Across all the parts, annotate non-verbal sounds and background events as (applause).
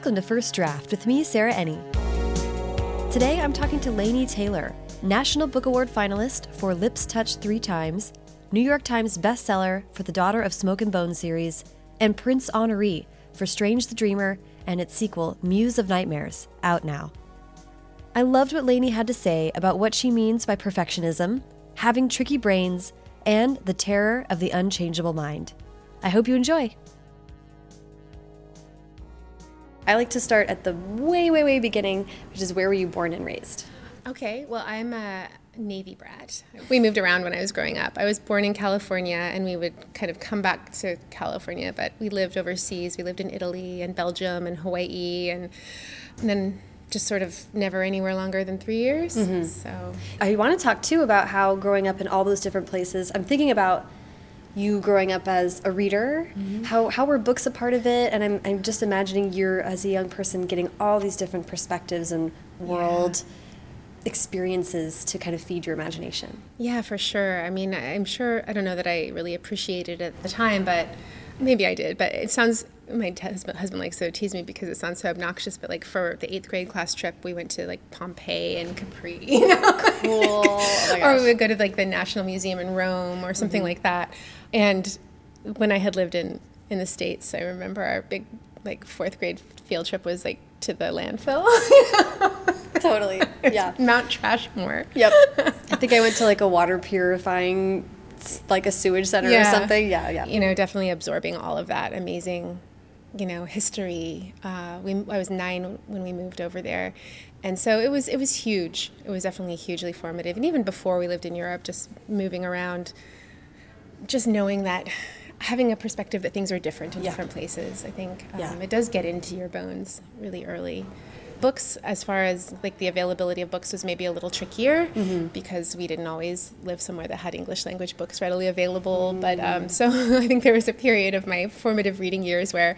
Welcome to First Draft with me, Sarah Enni. Today I'm talking to Laini Taylor, National Book Award finalist for Lips Touched Three Times, New York Times bestseller for the Daughter of Smoke and Bone series, and Printz Honoree for Strange the Dreamer and its sequel, Muse of Nightmares, out now. I loved what Laini had to say about what she means by perfectionism, having tricky brains, and the terror of the unchangeable mind. I hope you enjoy. I like to start at the way, way, way beginning, which is where were you born and raised? Okay, well, I'm a Navy brat. We moved around when I was growing up. I was born in California, and we would kind of come back to California, but we lived overseas. We lived in Italy and Belgium and Hawaii, and, and then just sort of never anywhere longer than three years. Mm-hmm. So I want to talk too about how growing up in all those different places. I'm thinking about you growing up as a reader. Mm-hmm. How how were books a part of it? And I'm I'm just imagining you're as a young person getting all these different perspectives and world. Yeah experiences to kind of feed your imagination. Yeah, for sure. I mean, I'm sure, I don't know that I really appreciated it at the time, but maybe I did. But it sounds, my husband, husband likes to tease me because it sounds so obnoxious, but like for the eighth grade class trip, we went to like Pompeii and Capri. (laughs) You know? (laughs) Cool. oh or we would go to like the National Museum in Rome or something mm-hmm. like that. And when I had lived in, in the States, I remember our big like fourth grade field trip was like to the landfill. (laughs) totally. (laughs) Yeah. Mount Trashmore. Yep. (laughs) I think I went to like a water purifying, like a sewage center yeah. or something. Yeah, yeah. You know, definitely absorbing all of that amazing, you know, history. Uh, we, I was nine when we moved over there, and so it was it was huge. It was definitely hugely formative. And even before we lived in Europe, just moving around, just knowing that having a perspective that things are different in yeah. different places. I think um, yeah. it does get into your bones really early books as far as like the availability of books was maybe a little trickier mm-hmm. because we didn't always live somewhere that had english language books readily available mm-hmm. but um, so (laughs) i think there was a period of my formative reading years where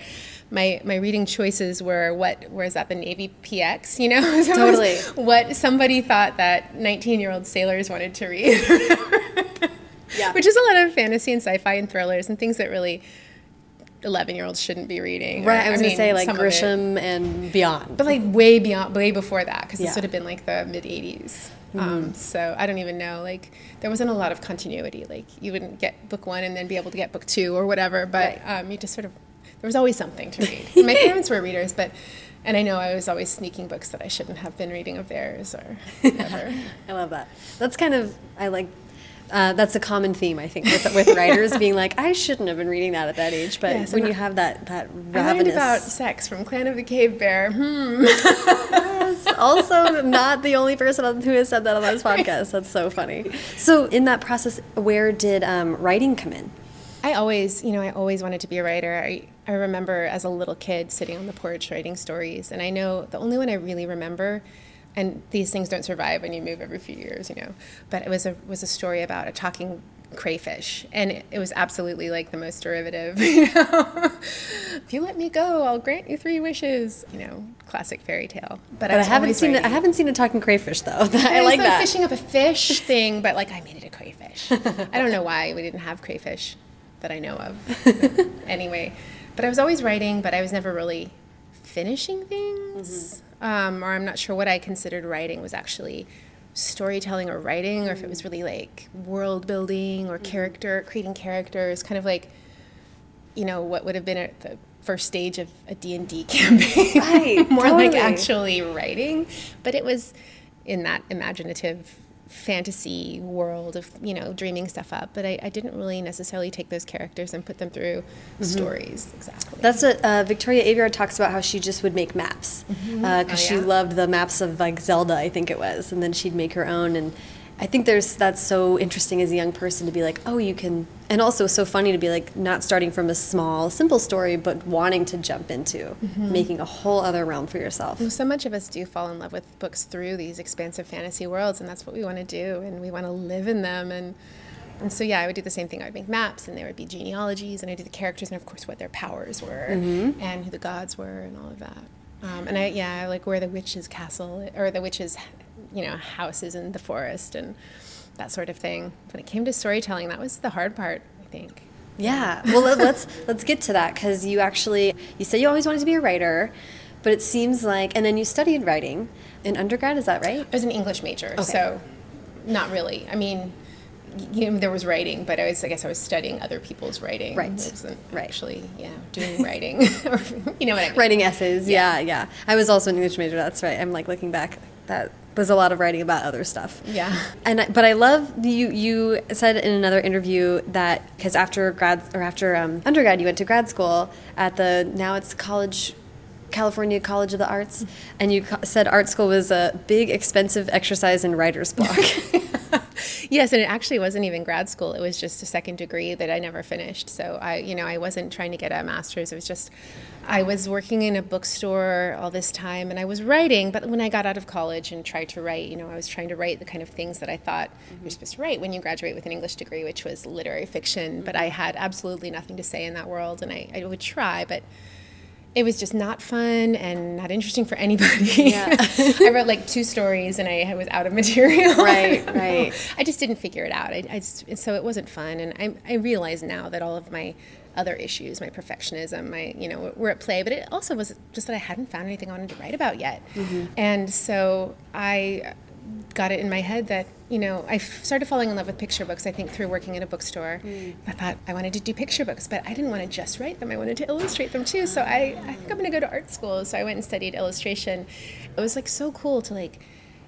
my my reading choices were what was that the navy px you know (laughs) so totally what somebody thought that 19 year old sailors wanted to read (laughs) yeah. which is a lot of fantasy and sci-fi and thrillers and things that really 11 year olds shouldn't be reading. Right, or, I was I mean, gonna say like Grisham and beyond. But like way beyond, way before that, because yeah. this would have been like the mid 80s. Mm-hmm. Um, so I don't even know. Like there wasn't a lot of continuity. Like you wouldn't get book one and then be able to get book two or whatever. But right. um, you just sort of there was always something to read. (laughs) My parents were readers, but and I know I was always sneaking books that I shouldn't have been reading of theirs or (laughs) whatever. I love that. That's kind of I like uh, that's a common theme, I think, with, with writers (laughs) being like, I shouldn't have been reading that at that age. But yes, when you have that that ravenous... I learned about sex from Clan of the Cave Bear. Hmm. yes. Also, not the only person who has said that on this podcast. That's so funny. So, in that process, where did um, writing come in? I always, you know, I always wanted to be a writer. I, I remember as a little kid sitting on the porch writing stories, and I know the only one I really remember and these things don't survive when you move every few years, you know. But it was a was a story about a talking crayfish, and it, it was absolutely like the most derivative. (laughs) You know, if you let me go, I'll grant you three wishes. You know, classic fairy tale. But, but I, I, haven't seen I haven't seen a talking crayfish though. (laughs) I like that fishing up a fish (laughs) thing, but like I made it a crayfish. I don't know why we didn't have crayfish that I know of. anyway, but I was always writing, but I was never really finishing things. Mm-hmm um, or I'm not sure what I considered writing was actually storytelling or writing, or if it was really like world building or mm-hmm. character, creating characters, kind of like, you know, what would have been at the first stage of a D&D (laughs) campaign. Right, (laughs) More totally. like actually writing. But it was in that imaginative fantasy world of you know dreaming stuff up but I, I didn't really necessarily take those characters and put them through mm-hmm. stories exactly that's what uh, victoria aveyard talks about how she just would make maps because mm-hmm. uh, oh, yeah. she loved the maps of like zelda i think it was and then she'd make her own and I think there's that's so interesting as a young person to be like, oh, you can, and also so funny to be like not starting from a small, simple story, but wanting to jump into mm -hmm. making a whole other realm for yourself. Well, so much of us do fall in love with books through these expansive fantasy worlds, and that's what we want to do, and we want to live in them, and and so yeah, I would do the same thing. I would make maps, and there would be genealogies, and I would do the characters, and of course what their powers were, mm -hmm. and who the gods were, and all of that. Um, and I yeah, like where the witch's castle or the witch's you know, houses in the forest and that sort of thing. When it came to storytelling, that was the hard part, I think. Yeah. Well, let's (laughs) let's get to that because you actually you said you always wanted to be a writer, But it seems like, and then you studied writing in undergrad, is that right? I was an English major, so not really. I mean, you know, there was writing, but I was, I guess I was studying other people's writing. Right. I wasn't Right. actually, yeah, doing writing. or, (laughs) you know what I mean? Writing essays, yeah. yeah, I was also an English major, that's right. I'm like looking back, that was a lot of writing about other stuff. Yeah. And but I love you. You said in another interview that because after grad or after um, undergrad, you went to grad school at the now it's college, California College of the Arts, and you said art school was a big, expensive exercise in writer's block. (laughs) Yes, and it actually wasn't even grad school. It was just a second degree that I never finished. So I, you know, I wasn't trying to get a master's. It was just I was working in a bookstore all this time and I was writing, but when I got out of college and tried to write, you know, I was trying to write the kind of things that I thought mm-hmm. you're supposed to write when you graduate with an English degree, which was literary fiction, but I had absolutely nothing to say in that world and I, I would try, but it was just not fun and not interesting for anybody. Yeah. (laughs) I wrote like two stories and I was out of material. Right, (laughs) right. I just didn't figure it out. I, I just, so it wasn't fun. And I, I realize now that all of my other issues, my perfectionism, my, you know, were at play. But it also was just that I hadn't found anything I wanted to write about yet. Mm-hmm. And so I got it in my head that you know I started falling in love with picture books. I think through working in a bookstore, mm. I thought I wanted to do picture books, but I didn't want to just write them. I wanted to illustrate them too. So I, I think I'm going to go to art school. So I went and studied illustration. It was like so cool to like.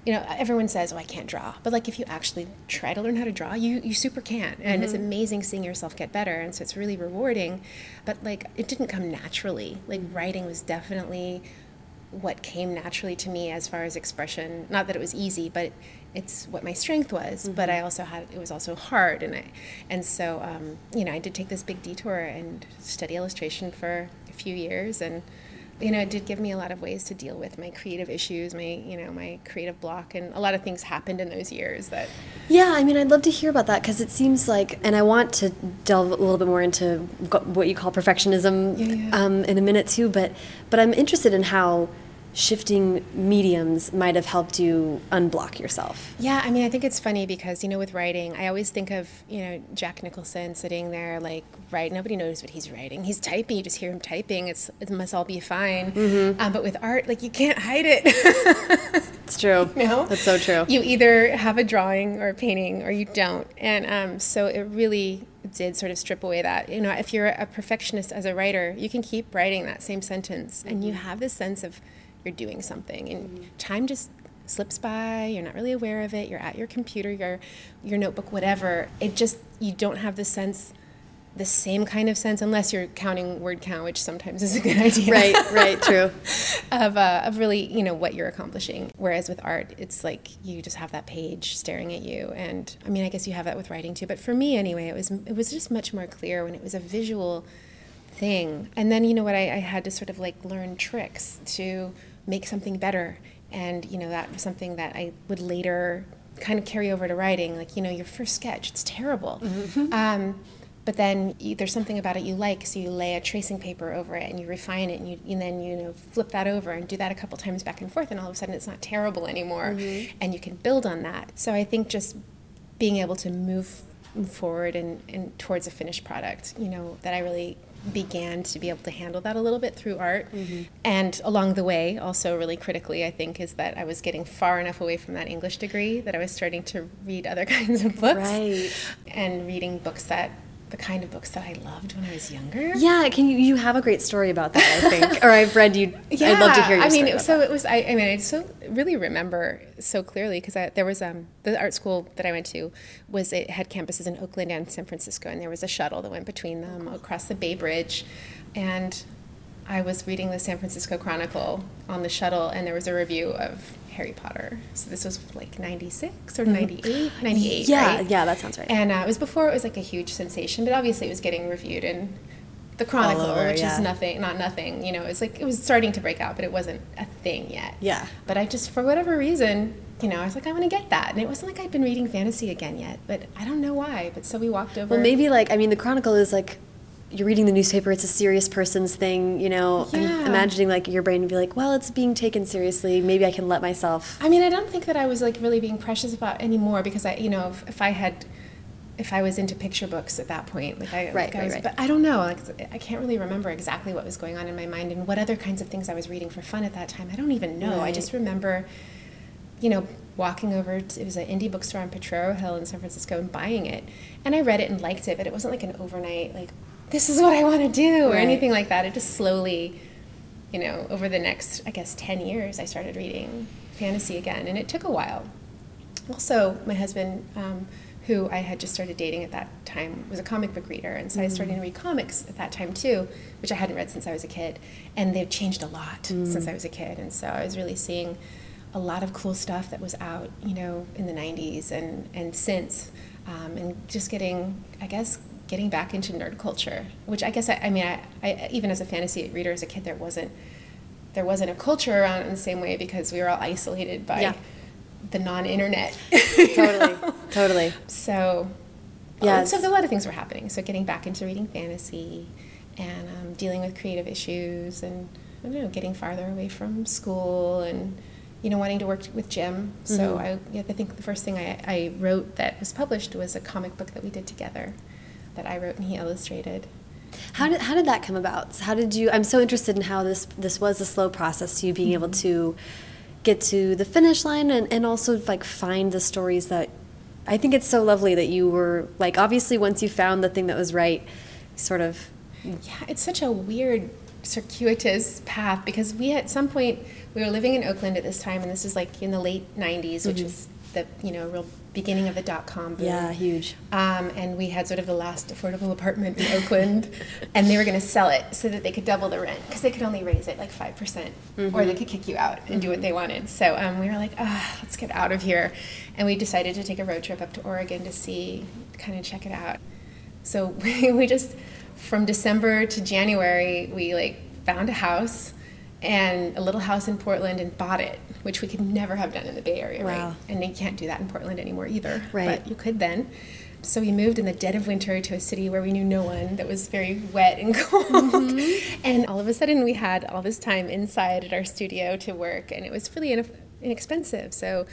You know, everyone says, "Oh, I can't draw," but like if you actually try to learn how to draw, you you super can, and it's mm-hmm. amazing seeing yourself get better, and so it's really rewarding. But like, it didn't come naturally. Like mm. writing was definitely what came naturally to me as far as expression. Not that it was easy, but it's what my strength was. But I also had it was also hard, and I and so um, you know I did take this big detour and study illustration for a few years, and you know it did give me a lot of ways to deal with my creative issues, my you know my creative block, and a lot of things happened in those years that Yeah, I mean, I'd love to hear about that because it seems like, and I want to delve a little bit more into what you call perfectionism Yeah, yeah. Um, in a minute too. But but I'm interested in how shifting mediums might have helped you unblock yourself. Yeah, I mean, I think it's funny because you know, with writing, I always think of you know Jack Nicholson sitting there like right. Nobody knows what he's writing. He's typing. You just hear him typing. It's it must all be fine. Um, but with art, like you can't hide it. (laughs) It's true. (laughs) No, that's so true. You either have a drawing or a painting, or you don't. And um, so it really did sort of strip away that. You know, if you're a perfectionist as a writer, you can keep writing that same sentence, and you have this sense of you're doing something, and time just slips by. You're not really aware of it. You're at your computer, your your notebook, whatever. It just you don't have the sense. The same kind of sense, unless you're counting word count, which sometimes is a good (laughs) idea right, right, true. (laughs) of, uh, of really you know what you're accomplishing whereas with art it's like you just have that page staring at you and i mean i guess you have that with writing too but for me anyway it was it was just much more clear when it was a visual thing and then you know what I, I had to sort of like learn tricks to make something better. And you know that was something that i would later kind of carry over to writing like you know your first sketch. It's terrible. Um, but then you, there's something about it you like, so you lay a tracing paper over it and you refine it, and, you, and then you know flip that over and do that a couple times back and forth, and all of a sudden it's not terrible anymore, and you can build on that. So I think just being able to move move forward and, and towards a finished product, you know, that I really began to be able to handle that a little bit through art. Mm-hmm. And along the way, also really critically, I think, is that I was getting far enough away from that English degree that I was starting to read other (laughs) kinds of books Right. and reading books that the kind of books that I loved when I was younger. Yeah, can you you have a great story about that? I think, or I've read you. I'd love to hear. Your I mean, so that. it was. I, I mean, I so really remember so clearly because there was um the art school that I went to was it had campuses in Oakland and San Francisco, and there was a shuttle that went between them across the Bay Bridge, and I was reading the San Francisco Chronicle on the shuttle, and there was a review of Harry Potter. So this was like 96 or 98, (sighs) 98, Mm-hmm. Yeah, right? yeah, that sounds right. And uh, it was before it was like a huge sensation, but obviously it was getting reviewed in the Chronicle, over, which yeah. is nothing, not nothing. You know, it's like it was starting to break out, but it wasn't a thing yet. Yeah. But I just, for whatever reason, you know, I was like, I want to get that, and it wasn't like I'd been reading fantasy again yet, but I don't know why. But so we walked over. Well, maybe like I mean, the Chronicle is like you're reading the newspaper. It's a serious person's thing, you know. I'm Yeah. imagining like your brain would be like, well, it's being taken seriously. Maybe I can let myself. I mean, I don't think that I was like really being precious about anymore because I, you know, if, if I had if I was into picture books at that point. Like I, Right, like I right, was, right. but I don't know. Like I can't really remember exactly what was going on in my mind and what other kinds of things I was reading for fun at that time. I don't even know. I just remember, you know, walking over to it was an indie bookstore on Potrero Hill in San Francisco and buying it, and I read it and liked it, but it wasn't like an overnight like this is what I want to do or Right. anything like that. It just slowly, you know, over the next I guess ten years, I started reading fantasy again, and it took a while also my husband um, who i had just started dating at that time was a comic book reader and so i started to read comics at that time too which i hadn't read since i was a kid and they've changed a lot since i was a kid and so i was really seeing a lot of cool stuff that was out you know in the 90s and, and since um, and just getting i guess getting back into nerd culture which i guess i, I mean I, I even as a fantasy reader as a kid there wasn't there wasn't a culture around it in the same way because we were all isolated by Yeah. the non-internet. Totally, (laughs) totally. So, Yes. so a lot of things were happening. So getting back into reading fantasy and um, dealing with creative issues and I don't know, getting farther away from school and you know wanting to work with Jim. So I, I think the first thing I, I wrote that was published was a comic book that we did together, that I wrote and he illustrated. How did how did that come about? How did you? I'm so interested in how this this was a slow process to you being able mm-hmm. to get to the finish line and, and also like find the stories that I think it's so lovely that you were like obviously once you found the thing that was right, sort of Yeah, it's such a weird circuitous path because we at some point we were living in Oakland at this time and this is like in the late 90s which mm-hmm. was the you know real beginning of the dot com boom. yeah huge. Um, and we had sort of the last affordable apartment in Oakland, (laughs) and they were going to sell it so that they could double the rent because they could only raise it like five percent, or they could kick you out and do what they wanted. So um, we were like, ah, let's get out of here, and we decided to take a road trip up to Oregon to see, kind of check it out. So (laughs) we, we just from December to January, we like found a house and a little house in Portland and bought it, which we could never have done in the Bay Area, Wow. right? And you can't do that in Portland anymore either. Right. But you could then. So we moved in the dead of winter to a city where we knew no one that was very wet and (laughs) cold. Mm-hmm. And all of a sudden we had all this time inside at our studio to work and it was really inexpensive. So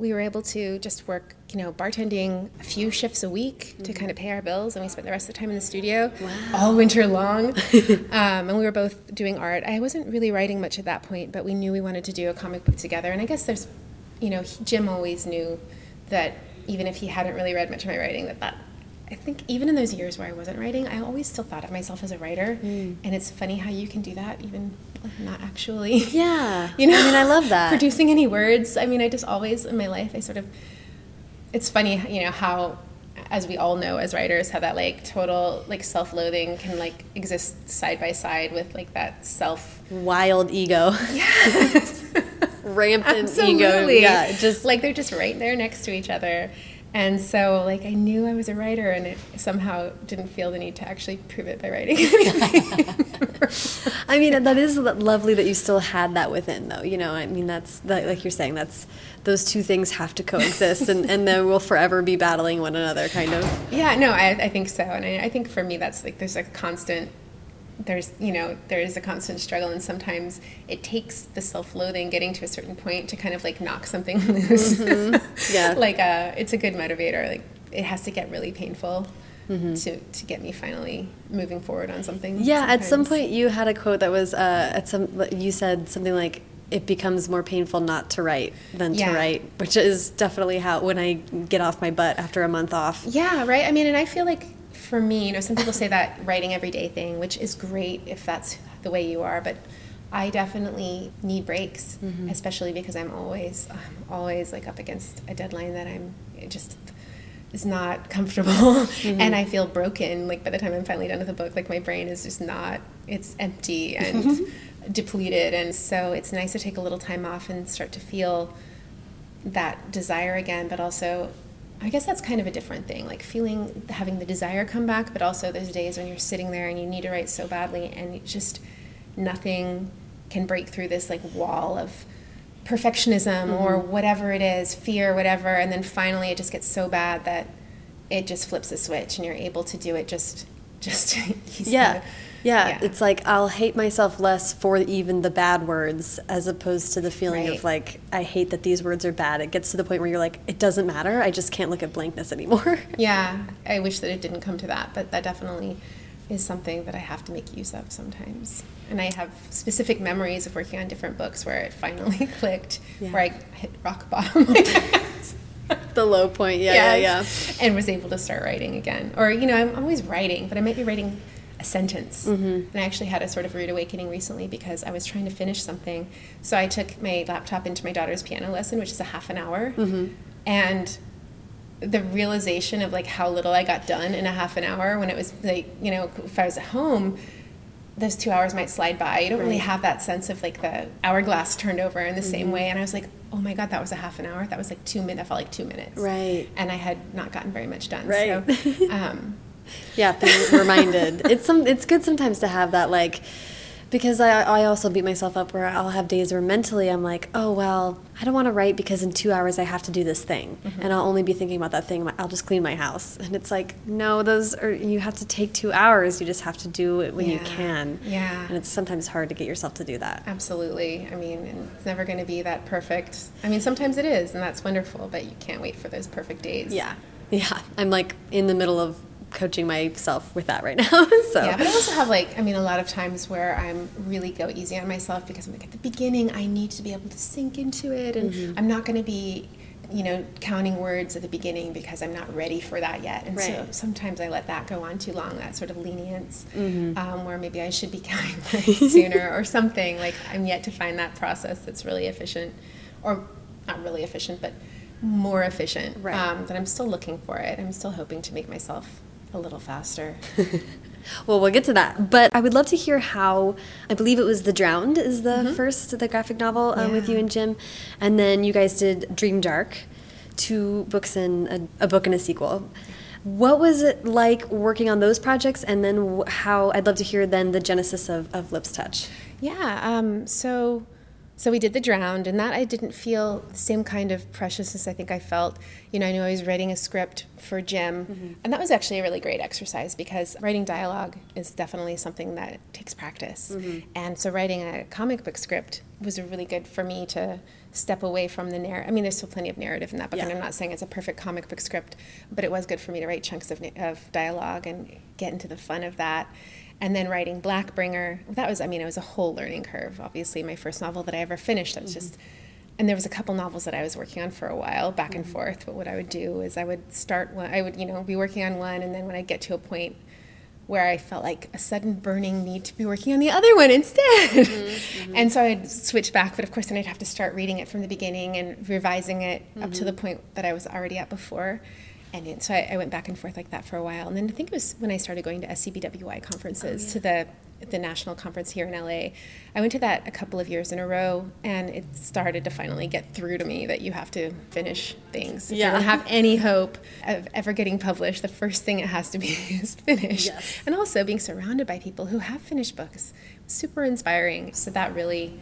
we were able to just work, you know, bartending a few shifts a week to kind of pay our bills and we spent the rest of the time in the studio all winter long. (laughs) um, and we were both doing art. I wasn't really writing much at that point, but we knew we wanted to do a comic book together. And I guess there's, you know, he- Jim always knew that even if he hadn't really read much of my writing, that that I think even in those years where I wasn't writing, I always still thought of myself as a writer. Mm. And it's funny how you can do that even not actually. Yeah. (laughs) You know, I mean, I love that. producing any words. I mean, I just always in my life, I sort of. It's funny, you know, how, as we all know as writers, how that like total like self-loathing can like exist side by side with like that self. Wild ego, (laughs) Yes. (laughs) rampant ego. Absolutely. Yeah, just like they're just right there next to each other. And so, like, I knew I was a writer, and it somehow didn't feel the need to actually prove it by writing. (laughs) (laughs) I mean, that is lovely that you still had that within, though. You know, I mean, that's that, like you're saying. That's those two things have to coexist, and and then we'll forever be battling one another, kind of. yeah, no, I, I think so, and I, I think for me, that's like there's a constant. There's, you know, there is a constant struggle, and sometimes it takes the self-loathing getting to a certain point to kind of like knock something loose. Yeah. (laughs) like, uh, it's a good motivator. Like, it has to get really painful to to get me finally moving forward on something. Yeah, at some point you had a quote that was uh, at some you said something like it becomes more painful not to write than Yeah. to write, which is definitely how when I get off my butt after a month off. Yeah, right. I mean, and I feel like for me, you know, some people say that writing everyday thing, which is great if that's the way you are, but I definitely need breaks, mm-hmm. especially because I'm always, I'm always like up against a deadline that I'm just is not (laughs) comfortable, mm-hmm. and I feel broken. Like by the time I'm finally done with the book, like my brain is just not, it's empty and (laughs) depleted, and so it's nice to take a little time off and start to feel that desire again, but also I guess that's kind of a different thing, like feeling having the desire come back, but also those days when you're sitting there and you need to write so badly and just nothing can break through this like wall of perfectionism mm-hmm. or whatever it is, fear, whatever, and then finally it just gets so bad that it just flips a switch and you're able to do it just just (laughs) Yeah. the Yeah, Yeah. it's like I'll hate myself less for even the bad words as opposed to the feeling Right. of like I hate that these words are bad. It gets to the point where you're like it doesn't matter. I just can't look at blankness anymore. (laughs) Yeah, I wish that it didn't come to that, but that definitely is something that I have to make use of sometimes. And I have specific memories of working on different books where it finally (laughs) clicked, Yeah. where I hit rock bottom. (laughs) the low point. Yeah, Yes. And was able to start writing again. Or, you know, I'm always writing, but I might be writing a sentence. Mm-hmm. And I actually had a sort of rude awakening recently because I was trying to finish something. So I took my laptop into my daughter's piano lesson, which is a half an hour. Mm-hmm. And the realization of like how little I got done in a half an hour when it was like, you know, if I was at home, those two hours might slide by. You don't really have that sense of like the hourglass turned over in the Mm-hmm. same way. And I was like, oh my God, that was a half an hour. That was like two minutes. That felt like two minutes Right. and I had not gotten very much done. Right. So, (laughs) um, Yeah, being reminded. (laughs) it's some. It's good sometimes to have that like, because I I also beat myself up where I'll have days where mentally I'm like, oh well, I don't want to write because in two hours I have to do this thing, Mm-hmm. and I'll only be thinking about that thing. I'll just clean my house, and it's like, no, those are you have to take two hours. You just have to do it when you can. Yeah. and it's sometimes hard to get yourself to do that. absolutely. I mean, it's never going to be that perfect. I mean, sometimes it is, and that's wonderful, but you can't wait for those perfect days. Yeah, (laughs) yeah. I'm like in the middle of coaching myself with that right (laughs) now. so Yeah, but I also have like, I mean, a lot of times where I'm really go easy on myself because I'm like at the beginning, I need to be able to sink into it, and Mm-hmm. I'm not going to be, you know, counting words at the beginning because I'm not ready for that yet. And so sometimes I let that go on too long, that sort of lenience, Mm-hmm. um, where maybe I should be (laughs) counting words sooner or something. Like I'm yet to find that process that's really efficient, or not really efficient, but more efficient. Right. Um, that I'm still looking for it. I'm still hoping to make myself a little faster. (laughs) Well, we'll get to that. But I would love to hear how, I believe it was The Drowned is the first, the graphic novel um, with Mm-hmm. You and Jim. And then you guys did Dream Dark, two books and a, a book and a sequel. What was it like working on those projects? And then how, I'd love to hear then the genesis of, of Lips Touch. Yeah. Um, so, so we did the drowned, and that I didn't feel the same kind of preciousness. I think I felt. You know, I knew I was writing a script for Jim, mm-hmm. and that was actually a really great exercise because writing dialogue is definitely something that takes practice. Mm-hmm. And so, writing a comic book script was really good for me to step away from the narrative. I mean, there's still plenty of narrative in that book, and I'm not saying it's a perfect comic book script, but it was good for me to write chunks of, na- of dialogue and get into the fun of that. And then writing Blackbringer, that was, I mean, it was a whole learning curve. Obviously, my first novel that I ever finished, that was just, and there was a couple novels that I was working on for a while, back and mm-hmm. forth. But what I would do is I would start one, I would, you know, be working on one, and then when I get to a point where I felt like a sudden burning need to be working on the other one instead. Mm-hmm, (laughs) mm-hmm. and so I'd switch back, but of course, then I'd have to start reading it from the beginning and revising it up to the point that I was already at before. And then, so I, I went back and forth like that for a while. And then I think it was when I started going to SCBWI conferences oh, to the the national conference here in LA. I went to that a couple of years in a row, and it started to finally get through to me that you have to finish things. If Yeah. you don't have any hope of ever getting published, the first thing it has to be (laughs) is finished. Yes. And also being surrounded by people who have finished books, super inspiring. So that really,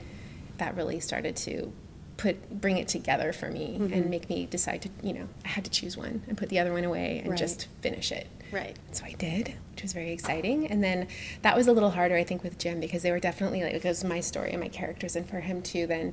that really started to put bring it together for me Mm-hmm. and make me decide to, you know, I had to choose one and put the other one away and Right. just finish it. Right. So I did, which was very exciting. And then that was a little harder, I think, with Jim because they were definitely like, it was my story and my characters, and for him to then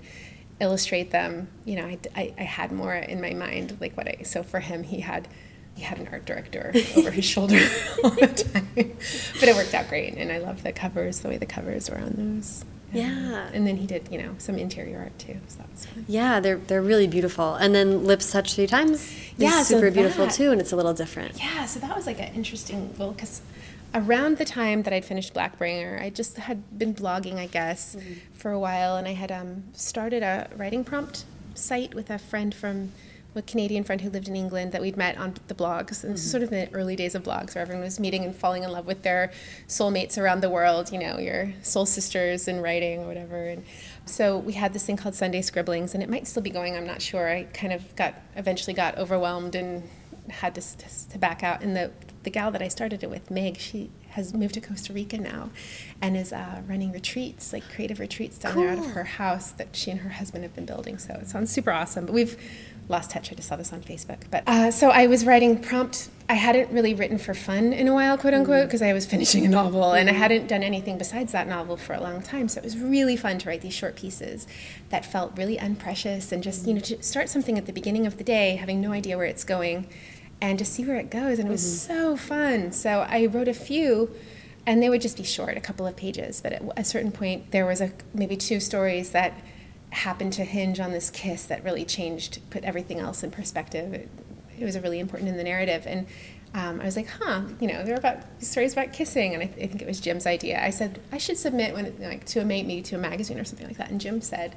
illustrate them, you know, I, I, I had more in my mind, like what I, so for him, he had, he had an art director (laughs) over his shoulder (laughs) all the time. But it worked out great. And I love the covers, the way the covers were on those. Yeah. And then he did, you know, some interior art too. So that was fun. Yeah, they're they're really beautiful. And then Lips Touch three times. Yeah, so super beautiful that- too, and it's a little different. Yeah, so that was like an interesting, well, because around the time that I'd finished Blackbringer, I just had been blogging, I guess, for a while, and I had um, started a writing prompt site with a friend from a Canadian friend who lived in England that we'd met on the blogs. And this is sort of the early days of blogs where everyone was meeting and falling in love with their soulmates around the world, you know, your soul sisters in writing or whatever. And so we had this thing called Sunday Scribblings, and it might still be going, I'm not sure. I kind of got, eventually got overwhelmed and had to, to, to back out. And the, the gal that I started it with, Meg, she has moved to Costa Rica now and is uh, running retreats, like creative retreats down there out of her house that she and her husband have been building. So it sounds super awesome. But we've lost touch. I just saw this on Facebook. But uh, so I was writing prompt. I hadn't really written for fun in a while, quote unquote, because mm-hmm. I was finishing a novel and I mm-hmm. hadn't done anything besides that novel for a long time. So it was really fun to write these short pieces that felt really unprecious and just, you know, to start something at the beginning of the day, having no idea where it's going, and just see where it goes. And it was mm-hmm. so fun. So I wrote a few and they would just be short, a couple of pages. But at a certain point, there was a maybe two stories that happened to hinge on this kiss that really changed, put everything else in perspective. It, it was really important in the narrative. And um, I was like, huh, you know, there are about stories about kissing, and I, th- I, think it was Jim's idea. I said I should submit when like to a mate, maybe to a magazine or something like that. And Jim said,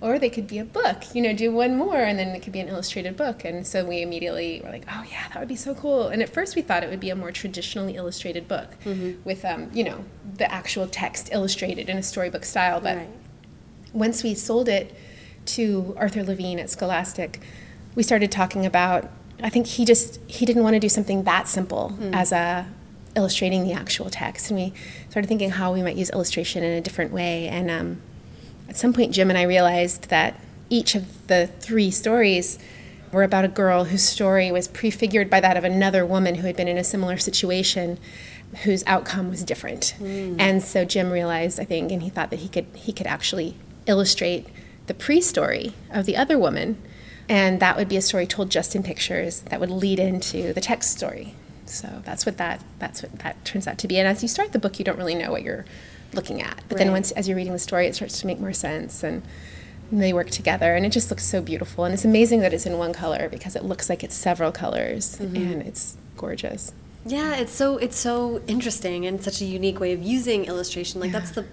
or they could be a book, you know, do one more, and then it could be an illustrated book. And so we immediately were like, oh yeah, that would be so cool. And at first we thought it would be a more traditionally illustrated book mm-hmm. with, um, you know, the actual text illustrated in a storybook style, but. Right once we sold it to Arthur Levine at Scholastic, we started talking about. I think he just he didn't want to do something that simple mm. as a illustrating the actual text, and we started thinking how we might use illustration in a different way. And um, at some point, Jim and I realized that each of the three stories were about a girl whose story was prefigured by that of another woman who had been in a similar situation whose outcome was different. Mm. And so Jim realized, I think, and he thought that he could he could actually illustrate the pre story of the other woman. And that would be a story told just in pictures that would lead into the text story. So that's what that that's what that turns out to be. And as you start the book, you don't really know what you're looking at. But right. then once as you're reading the story, it starts to make more sense and, and they work together and it just looks so beautiful. And it's amazing that it's in one color because it looks like it's several colors mm-hmm. and it's gorgeous. Yeah, it's so it's so interesting and such a unique way of using illustration. Like yeah. that's the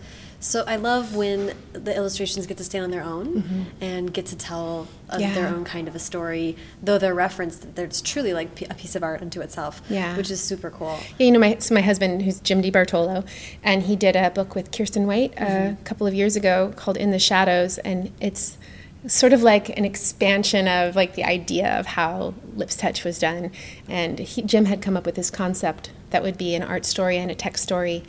so I love when the illustrations get to stand on their own mm -hmm. and get to tell a, yeah. their own kind of a story, though they're referenced. It's truly like a piece of art unto itself, yeah. which is super cool. Yeah, you know, my so my husband, who's Jim di Bartolo, and he did a book with Kiersten White mm -hmm. a couple of years ago called In the Shadows, and it's sort of like an expansion of like the idea of how lips touch was done and he, jim had come up with this concept that would be an art story and a text story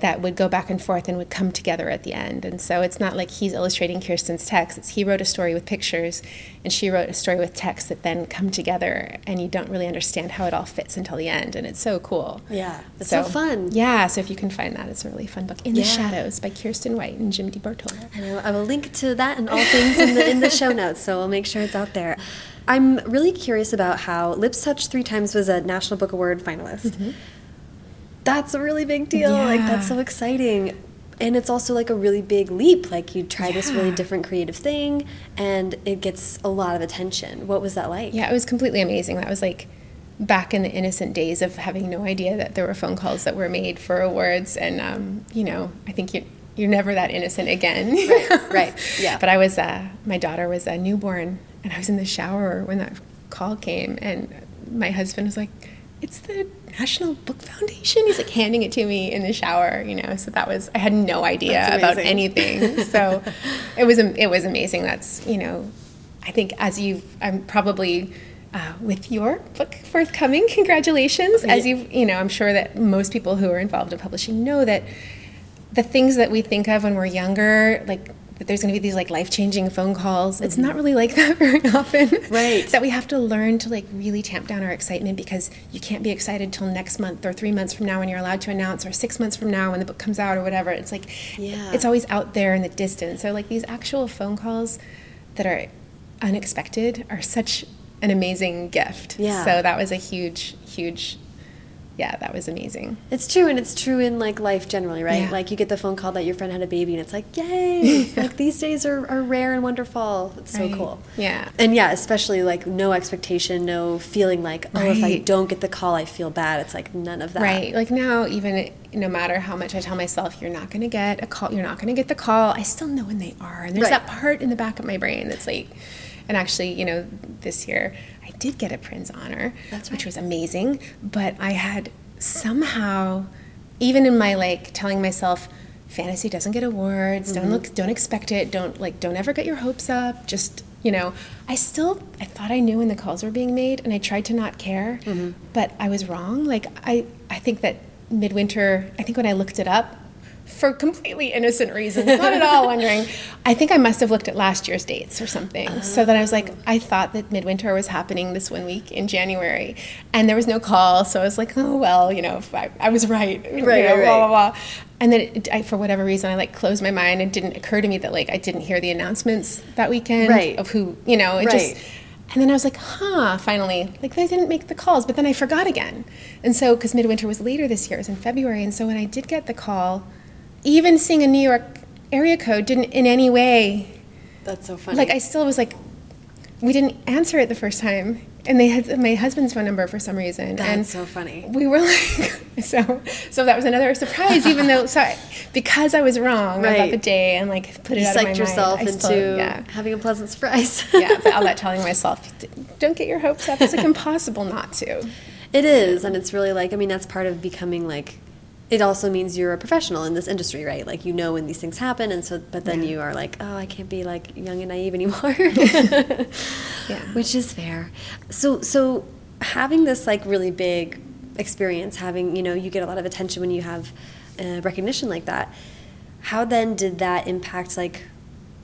that would go back and forth and would come together at the end. And so it's not like he's illustrating Kiersten's text. It's he wrote a story with pictures and she wrote a story with text that then come together and you don't really understand how it all fits until the end. And it's so cool. Yeah. It's so, so fun. Yeah. So if you can find that, it's a really fun book. In yeah. the Shadows by Kiersten White and Jim di Bartolo. And I will link to that and all things in the, in the show notes. So we'll make sure it's out there. I'm really curious about how Lips Touch Three Times was a National Book Award finalist. Mm -hmm that's a really big deal. Yeah. Like that's so exciting. And it's also like a really big leap. Like you try yeah. this really different creative thing and it gets a lot of attention. What was that like? Yeah, it was completely amazing. That was like back in the innocent days of having no idea that there were phone calls that were made for awards and um, you know, I think you you're never that innocent again. right, (laughs) right. Yeah. But I was uh, my daughter was a newborn and I was in the shower when that call came and my husband was like it's the National Book Foundation. He's like handing it to me in the shower, you know. So that was I had no idea about anything. (laughs) so it was it was amazing. That's you know, I think as you I'm probably uh, with your book forthcoming. Congratulations! As you you know, I'm sure that most people who are involved in publishing know that the things that we think of when we're younger, like that there's going to be these like life-changing phone calls. It's mm-hmm. not really like (laughs) that very often. Right. that we have to learn to like really tamp down our excitement because you can't be excited till next month or 3 months from now when you're allowed to announce or 6 months from now when the book comes out or whatever. It's like yeah. it's always out there in the distance. So like these actual phone calls that are unexpected are such an amazing gift. Yeah. So that was a huge huge yeah, that was amazing. It's true, and it's true in like life generally, right? Yeah. Like you get the phone call that your friend had a baby, and it's like, yay! (laughs) like these days are, are rare and wonderful. It's right. so cool. Yeah. And yeah, especially like no expectation, no feeling like, oh, right. if I don't get the call, I feel bad. It's like none of that. Right. Like now, even no matter how much I tell myself, you're not going to get a call, you're not going to get the call, I still know when they are. And there's right. that part in the back of my brain that's like, and actually, you know, this year did get a Printz honor, right. which was amazing. But I had somehow, even in my like telling myself, fantasy doesn't get awards. Mm-hmm. Don't look. Don't expect it. Don't like. Don't ever get your hopes up. Just you know. I still. I thought I knew when the calls were being made, and I tried to not care. Mm-hmm. But I was wrong. Like I. I think that midwinter. I think when I looked it up for completely innocent reasons, not at all wondering. I think I must have looked at last year's dates or something. So then I was like, I thought that midwinter was happening this one week in January, and there was no call. So I was like, oh well, you know, I, I was right, Right, you know, right, blah blah blah. And then it, I, for whatever reason, I like closed my mind. It didn't occur to me that like I didn't hear the announcements that weekend Right. of who, you know, it just. Right. And then I was like, huh, finally. Like, they didn't make the calls, but then I forgot again. And so, because Midwinter was later this year, it was in February. And so when I did get the call, even seeing a New York area code didn't in any way, That's so funny. like, I still was like, we didn't answer it the first time. And they had my husband's phone number for some reason. That's and so funny. We were like, (laughs) so, so that was another surprise, even though, so I, because I was wrong Right. about the day and like put it you out of my yourself mind. Into still- yeah having a pleasant surprise. (laughs) yeah, but all that (laughs) telling myself, don't get your hopes up. It's like impossible not to. It is, and it's really like I mean that's part of becoming like. It also means you're a professional in this industry, right? Like you know when these things happen, and so but then Yeah. you are like, oh, I can't be like young and naive anymore. (laughs) Yeah. which is fair. So so having this like really big experience, having you know you get a lot of attention when you have uh, recognition like that. How then did that impact like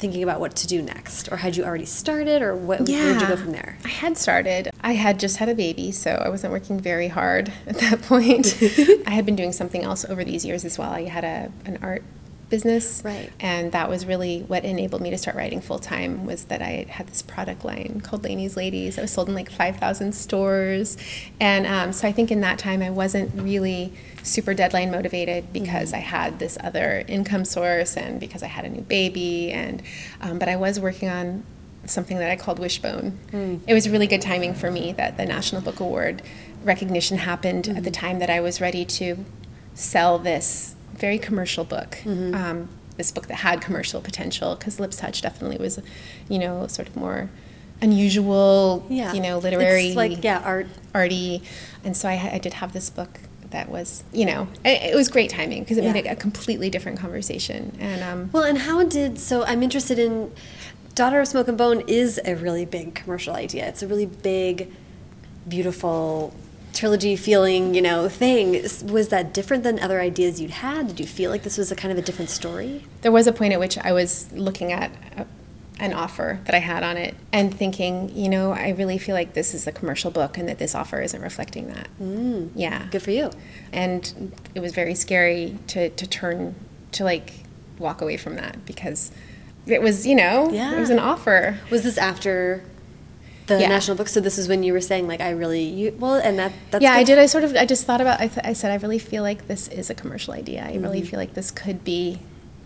thinking about what to do next, or had you already started, or what? Where did you go from there? I had started. I had just had a baby, so I wasn't working very hard (laughs) at that point. (laughs) I had been doing something else over these years as well. I had a an art business, Right. And that was really what enabled me to start writing full time. Was that I had this product line called Laini's Ladies. that was sold in like five thousand stores, and um, so I think in that time I wasn't really super deadline motivated because I had this other income source and because I had a new baby and um, but I was working on something that I called Wishbone. It was really good timing for me that the National Book Award recognition happened at the time that I was ready to sell this very commercial book. Um, this book that had commercial potential because Lips Touch definitely was, you know, sort of more unusual, Yeah, you know, literary, It's like yeah, art. arty. And so I, I did have this book that was, you know, it, it was great timing because it made Yeah. it a completely different conversation. And um, Well, and how did so? I'm interested in Daughter of Smoke and Bone is a really big commercial idea. It's a really big, beautiful trilogy feeling, you know, thing. Was that different than other ideas you'd had? Did you feel like this was a kind of a different story? there was a point at which I was looking at a, an offer that I had on it and thinking, you know, I really feel like this is a commercial book and that this offer isn't reflecting that. Mm. Yeah. Good for you. And it was very scary to, to turn, to like walk away from that because it was, you know, Yeah. it was an offer. Was this after the Yeah. national book? So this is when you were saying like I really you well, and that that's yeah, I did. I sort of, I just thought about, I, th- I said, I really feel like this is a commercial idea. I Mm-hmm. really feel like this could be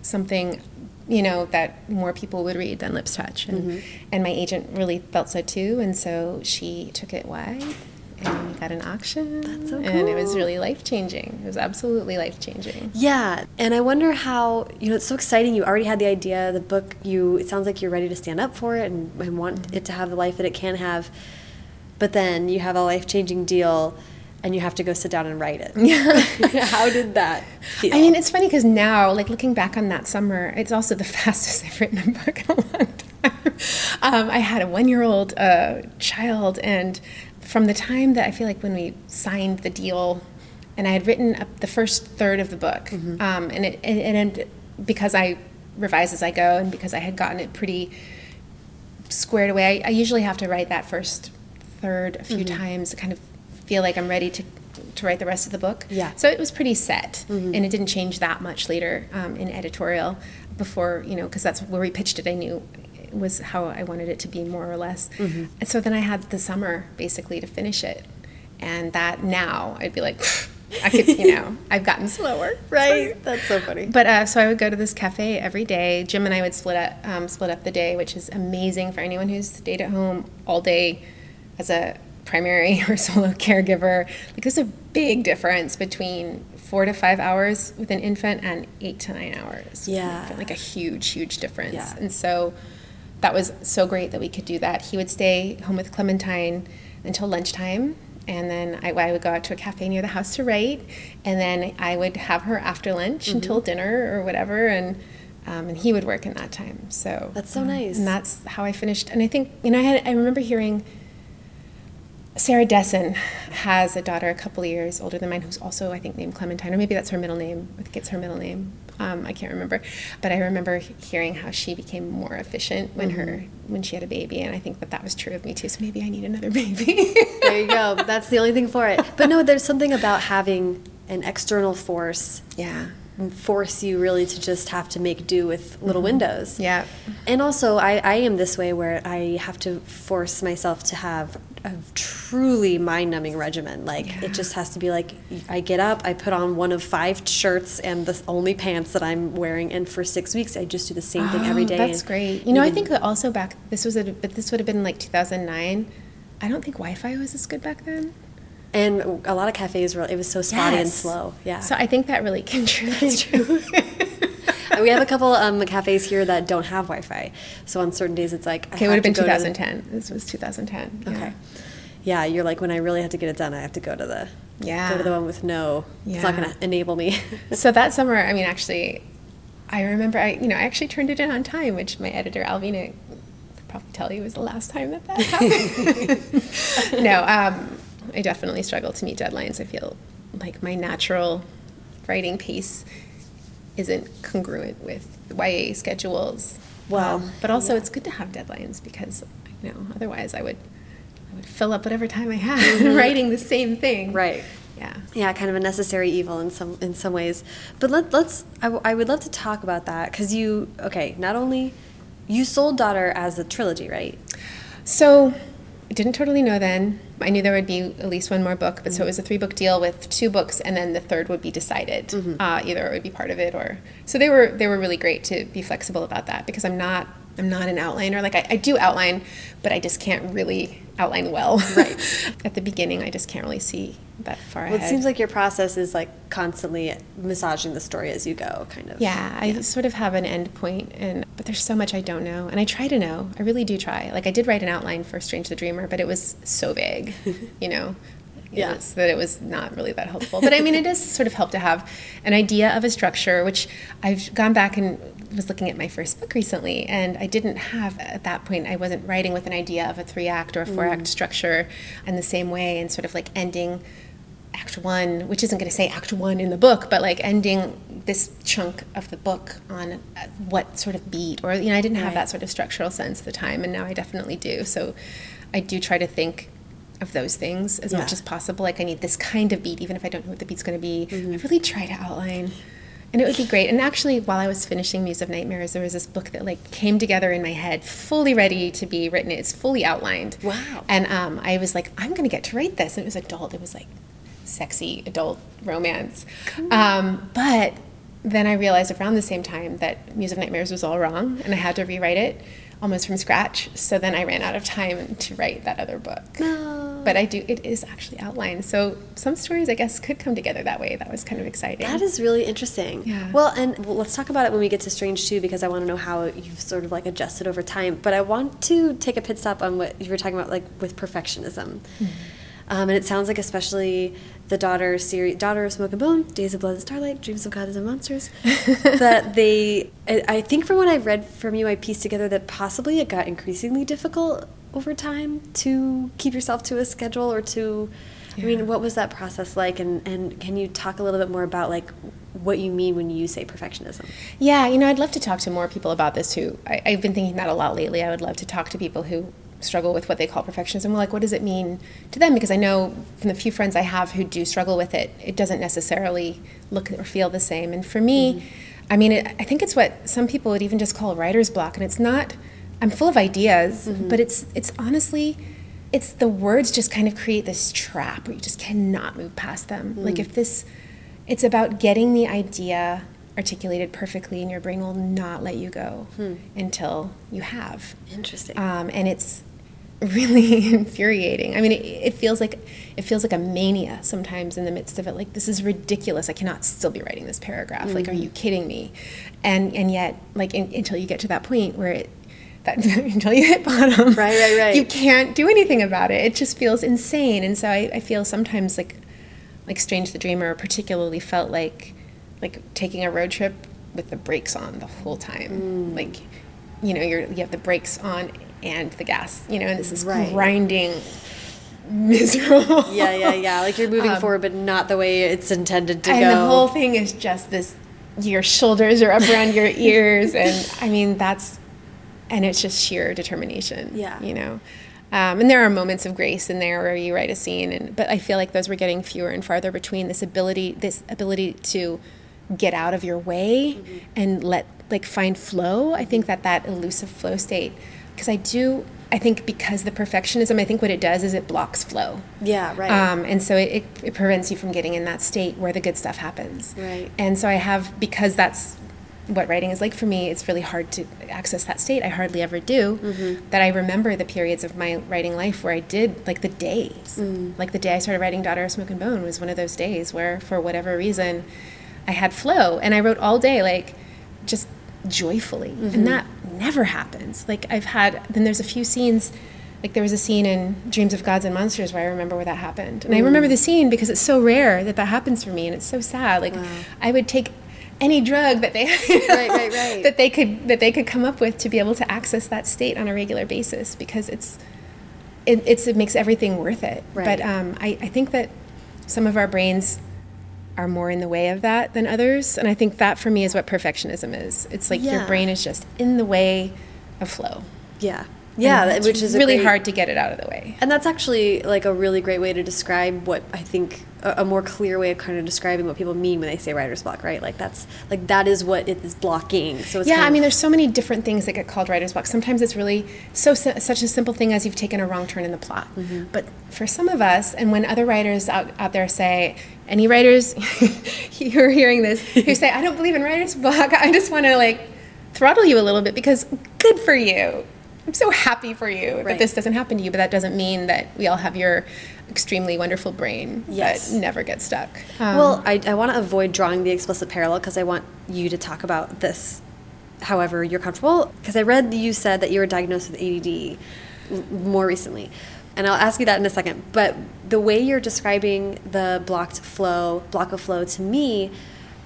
something, you know, that more people would read than Lips Touch. And, Mm-hmm. and my agent really felt so too. And so she took it wide and we got an auction. That's so And it was really life changing. It was absolutely life changing. Yeah, and I wonder how you know it's so exciting. You already had the idea, the book. You it sounds like you're ready to stand up for it and, and want it to have the life that it can have. But then you have a life changing deal, and you have to go sit down and write it. Yeah. (laughs) (laughs) how did that feel? I mean, it's funny because now, like looking back on that summer, it's also the (laughs) fastest I've written a book in a long time. Um, I had a one-year-old uh, child, and from the time that I feel like when we signed the deal, and I had written up the first third of the book, um, and it, and, and because I revise as I go, and because I had gotten it pretty squared away. I, I usually have to write that first third a few Mm-hmm. times to kind of feel like I'm ready to to write the rest of the book. Yeah. So it was pretty set, Mm-hmm. and it didn't change that much later um, in editorial. Before you know, because that's where we pitched it. I knew was how I wanted it to be more or less. Mm-hmm. And so then I had the summer basically to finish it, and that now I'd be like, I could, you know, (laughs) I've gotten slower. right? That's so funny. But uh, so I would go to this cafe every day. Jim and I would split up, um, split up the day, which is amazing for anyone who's stayed at home all day as a primary (laughs) or solo caregiver. Like there's a big difference between four to five hours with an infant and eight to nine hours. Yeah. like a huge, huge difference. Yeah. And so that was so great that we could do that. He would stay home with Clementine until lunchtime. And then I, I would go out to a cafe near the house to write. And then I would have her after lunch Mm-hmm. until dinner or whatever. And, um, and he would work in that time. So That's so um, nice. And that's how I finished. And I think, you know, I, had, I remember hearing Sarah Dessen has a daughter a couple of years older than mine who's also, I think, named Clementine, or maybe that's her middle name. I think it's her middle name. Um, I can't remember, but I remember hearing how she became more efficient when mm-hmm. her when she had a baby, and I think that that was true of me too. So maybe I need another (laughs) baby. there you go. That's the only thing for it. But no, there's something about having an external force. Yeah force you really to just have to make do with little mm-hmm. windows. Yeah. And also, I, I am this way where I have to force myself to have a truly mind numbing regimen. Like, yeah. it just has to be like, I get up, I put on one of five shirts and the only pants that I'm wearing, and for six weeks, I just do the same oh, thing every day. oh, day. That's great. You know, I think that also back, this was, a, but this would have been like 2009. I don't think Wi Fi was as good back then. And a lot of cafes were, it was so spotty yes. and slow. Yeah. So I think that really contributes. true. (laughs) we have a couple um, cafes here that don't have Wi-Fi. So on certain days, it's like okay, it would have been 2010. The... This was 2010. Okay. Yeah. yeah, you're like when I really have to get it done, I have to go to the yeah go to the one with no. Yeah. It's not going to enable me. (laughs) so that summer, I mean, actually, I remember I you know I actually turned it in on time, which my editor Alvina could probably tell you was the last time that that happened. (laughs) no. Um, I definitely struggle to meet deadlines. I feel like my natural writing pace isn't congruent with YA schedules. Well, um, but also yeah. it's good to have deadlines because you know otherwise I would I would fill up whatever time I had (laughs) mm-hmm. writing the same thing. Right. Yeah. Yeah, kind of a necessary evil in some in some ways. But let, let's I, I would love to talk about that because you okay not only you sold Daughter as a trilogy, right? So didn't totally know then. I knew there would be at least one more book, but mm-hmm. so it was a three book deal with two books, and then the third would be decided. Mm-hmm. Uh, either it would be part of it, or so they were they were really great to be flexible about that because I'm not I'm not an outliner. Like I, I do outline, but I just can't really outline well. Right. (laughs) At the beginning, I just can't really see that far well, ahead. It seems like your process is like constantly massaging the story as you go, kind of. Yeah, yeah, I sort of have an end point, and but there's so much I don't know, and I try to know. I really do try. Like I did write an outline for Strange the Dreamer, but it was so vague, (laughs) you know. Yeah. that it was not really that helpful. But I mean, it does sort of help to have an idea of a structure, which I've gone back and was looking at my first book recently, and I didn't have at that point. I wasn't writing with an idea of a three act or a four act mm. structure in the same way, and sort of like ending act one, which isn't going to say act one in the book, but like ending this chunk of the book on uh, what sort of beat, or you know, I didn't have right. that sort of structural sense at the time, and now I definitely do. So I do try to think of those things as yeah. much as possible. Like I need this kind of beat, even if I don't know what the beat's going to be. Mm-hmm. I really try to outline and it would be great. And actually, while I was finishing Muse of Nightmares, there was this book that like came together in my head, fully ready to be written. It's fully outlined. Wow. And um, I was like, I'm going to get to write this. And it was adult. It was like sexy adult romance. Cool. Um, but then I realized around the same time that Muse of Nightmares was all wrong, and I had to rewrite it almost from scratch. So then I ran out of time to write that other book. No. But I do, it is actually outlined. So some stories, I guess, could come together that way. That was kind of exciting. That is really interesting. Yeah. Well, and well, let's talk about it when we get to Strange too, because I want to know how you've sort of like adjusted over time. But I want to take a pit stop on what you were talking about, like with perfectionism. Mm-hmm. Um, and it sounds like especially the daughter series, daughter of smoke and bone, days of blood and starlight, dreams of gods and monsters. (laughs) that they, I, I think from what I've read from you, I pieced together that possibly it got increasingly difficult over time to keep yourself to a schedule or to. Yeah. I mean, what was that process like? And and can you talk a little bit more about like what you mean when you say perfectionism? Yeah, you know, I'd love to talk to more people about this who I, I've been thinking that a lot lately. I would love to talk to people who struggle with what they call perfectionism. Like, what does it mean to them? Because I know from the few friends I have who do struggle with it, it doesn't necessarily look or feel the same. And for me, mm-hmm. I mean, it, I think it's what some people would even just call a writer's block. And it's not. I'm full of ideas, mm-hmm. but it's it's honestly, it's the words just kind of create this trap where you just cannot move past them. Mm-hmm. Like if this, it's about getting the idea articulated perfectly and your brain will not let you go hmm. until you have interesting um, and it's really (laughs) infuriating. I mean, it, it, feels like it feels like a mania sometimes in the midst of it. Like this is ridiculous. I cannot still be writing this paragraph. Mm-hmm. Like, are mm-hmm. you kidding me? And and yet, like in, until you get to that point where it that until (laughs) you hit bottom, right, right, right, you can't do anything about it. It just feels insane. And so I, I feel sometimes like like Strange the Dreamer particularly felt like like taking a road trip with the brakes on the whole time. Mm. Like you know, you're you have the brakes on and the gas, you know, and this is right. grinding (laughs) miserable. Yeah, yeah, yeah. Like you're moving um, forward, but not the way it's intended to and go. And the whole thing is just this your shoulders are up around your ears. And I mean, that's, and it's just sheer determination. Yeah. You know? Um, and there are moments of grace in there where you write a scene, and but I feel like those were getting fewer and farther between. This ability, this ability to get out of your way mm-hmm. and let like find flow. I think that that elusive flow state, because I do I think because the perfectionism, I think what it does is it blocks flow. Yeah, right. Um, and so it, it, prevents you from getting in that state where the good stuff happens. Right. And so I have, because that's what writing is like for me, it's really hard to access that state. I hardly ever do. Mm-hmm. That I remember the periods of my writing life where I did, like the days. Mm. Like the day I started writing Daughter of Smoke and Bone was one of those days where, for whatever reason, I had flow. And I wrote all day, like, just joyfully mm-hmm. and that never happens like i've had then there's a few scenes like there was a scene in dreams of gods and monsters where i remember where that happened and mm. i remember the scene because it's so rare that that happens for me and it's so sad like wow. i would take any drug that they right, right, (laughs) right. that they could that they could come up with to be able to access that state on a regular basis because it's it, it's, it makes everything worth it right. but um, I, I think that some of our brains are more in the way of that than others. And I think that for me is what perfectionism is. It's like yeah. your brain is just in the way of flow. Yeah. Yeah, which is really great, hard to get it out of the way. And that's actually like a really great way to describe what I think a, a, more clear way of kind of describing what people mean when they say writer's block, right? Like that's like that is what it is blocking. So it's yeah, I mean, there's so many different things that get called writer's block. Sometimes it's really so such a simple thing as you've taken a wrong turn in the plot. Mm-hmm. But for some of us, and when other writers out out there say, any writers (laughs) who are hearing this who say, I don't believe in writer's block, I just want to like throttle you a little bit because good for you I'm so happy for you right. that this doesn't happen to you, but that doesn't mean that we all have your extremely wonderful brain yes. that never gets stuck. Um, well, I, I want to avoid drawing the explicit parallel because I want you to talk about this however you're comfortable. Because I read you said that you were diagnosed with ADD more recently. And I'll ask you that in a second. But the way you're describing the blocked flow, block of flow to me,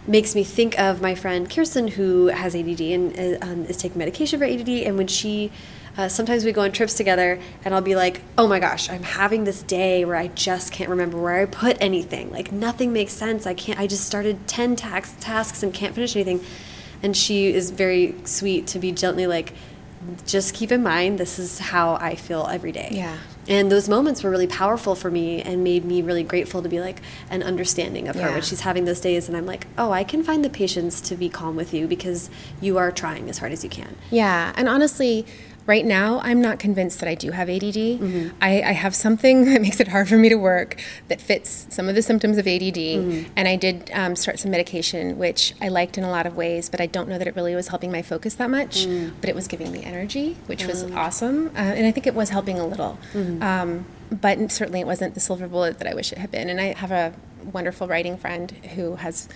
makes me think of my friend Kiersten who has ADD and uh, um, is taking medication for ADD. And when she uh, sometimes we go on trips together, and I'll be like, oh my gosh, I'm having this day where I just can't remember where I put anything. Like, nothing makes sense. I can't, I just started 10 tax, tasks and can't finish anything. And she is very sweet to be gently like, just keep in mind, this is how I feel every day. Yeah. And those moments were really powerful for me and made me really grateful to be like an understanding of yeah. her when she's having those days. And I'm like, oh, I can find the patience to be calm with you because you are trying as hard as you can. Yeah. And honestly, right now, I'm not convinced that I do have ADD. Mm-hmm. I, I, have something (laughs) that makes it hard for me to work that fits some of the symptoms of ADD. Mm-hmm. And I did um, start some medication, which I liked in a lot of ways, but I don't know that it really was helping my focus that much. Mm. But it was giving me energy, which was mm. awesome. Uh, and I think it was helping a little. Mm-hmm. Um, but certainly it wasn't the silver bullet that I wish it had been. And I have a wonderful writing friend who has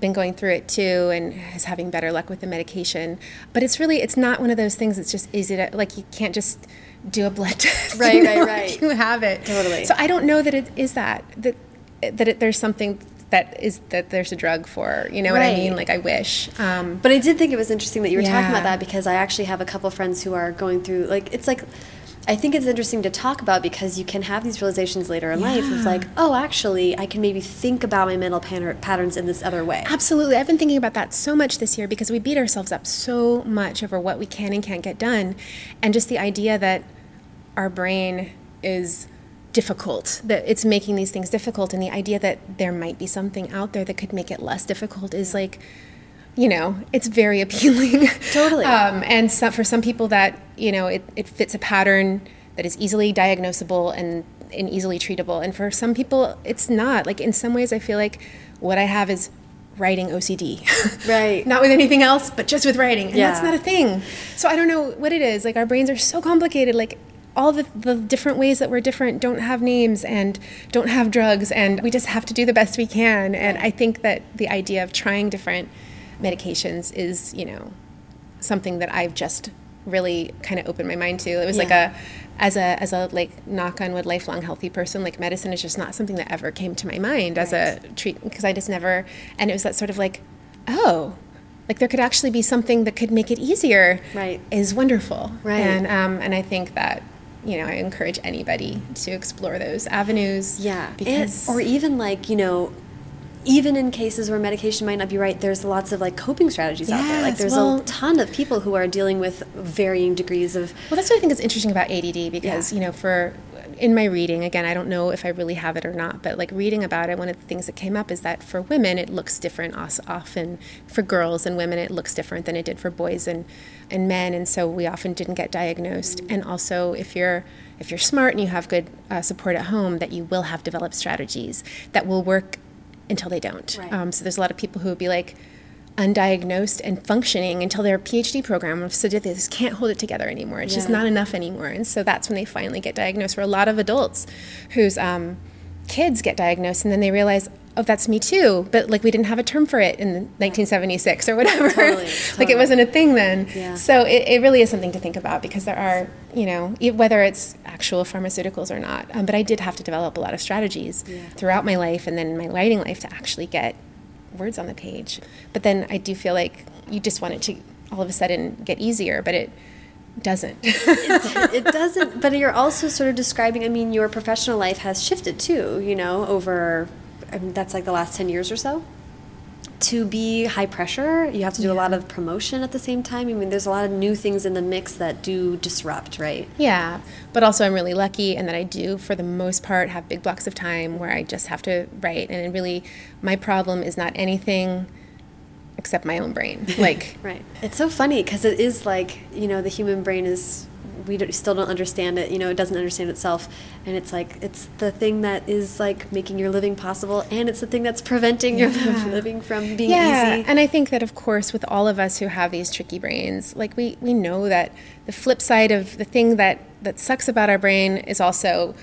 been going through it too and is having better luck with the medication. But it's really it's not one of those things that's just easy to like you can't just do a blood (laughs) test. Right, right, right. You have it. Totally. So I don't know that it is that that that it, there's something that is that there's a drug for you know right. what i mean like i wish um, but i did think it was interesting that you were yeah. talking about that because i actually have a couple friends who are going through like it's like I think it's interesting to talk about because you can have these realizations later in yeah. life of like, oh, actually, I can maybe think about my mental patterns in this other way. Absolutely. I've been thinking about that so much this year because we beat ourselves up so much over what we can and can't get done. And just the idea that our brain is difficult, that it's making these things difficult, and the idea that there might be something out there that could make it less difficult is like, you know, it's very appealing. (laughs) Totally. um, and so for some people, that you know, it, it fits a pattern that is easily diagnosable and, and easily treatable. And for some people, it's not. Like in some ways, I feel like what I have is writing OCD. (laughs) Right. not with anything else, but just with writing. And yeah. that's not a thing. So I don't know what it is. Like our brains are so complicated. Like all the, the different ways that we're different don't have names and don't have drugs and we just have to do the best we can. And I think that the idea of trying different medications is, you know, something that I've just really kind of opened my mind to. It was yeah. like a as a as a like knock on wood lifelong healthy person like medicine is just not something that ever came to my mind as a treat because I just never and it was that sort of like oh like there could actually be something that could make it easier right is wonderful right and um and I think that you know, I encourage anybody to explore those avenues. Yeah. Because, and, or even like, you know, even in cases where medication might not be right, there's lots of like coping strategies out there. Like there's well- a ton of people who are dealing with varying degrees of Well, that's what I think is interesting about ADD because, Yeah. you know, for in my reading, again, I don't know if I really have it or not, but like reading about it, one of the things that came up is that for women, it looks different often. For girls and women, it looks different than it did for boys and, and men. And so we often didn't get diagnosed. And also, if you're if you're smart and you have good uh, support at home, that you will have developed strategies that will work until they don't. Right. Um, so there's a lot of people who would be like, undiagnosed and functioning until their PhD program so they just can't hold it together anymore. It's just not enough anymore. And so that's when they finally get diagnosed. For a lot of adults whose um, kids get diagnosed and then they realize, oh, that's me too. But like we didn't have a term for it in 1976 or whatever. Totally, (laughs) like it wasn't a thing then. Yeah. So it, it really is something to think about because there are, you know, whether it's actual pharmaceuticals or not. Um, but I did have to develop a lot of strategies Yeah. throughout my life and then my writing life to actually get words on the page. But then I do feel like you just want it to all of a sudden get easier, but it doesn't. it, it doesn't but you're also sort of describing i mean your professional life has shifted too you know over I mean, that's like the last 10 years or so to be high pressure. You have to do a lot of promotion at the same time. I mean there's a lot of new things in the mix that do disrupt right? Yeah, but also I'm really lucky in that I do, for the most part, have big blocks of time where I just have to write. And really, my problem is not anything except my own brain. (laughs) Like, right. It's so funny because it is like you know the human brain is we don't, still don't understand it you know it doesn't understand itself. And it's like it's the thing that is like making your living possible and it's the thing that's preventing your living from being yeah, easy. and I think that of course with all of us who have these tricky brains, like we we know that the flip side of the thing that that sucks about our brain is also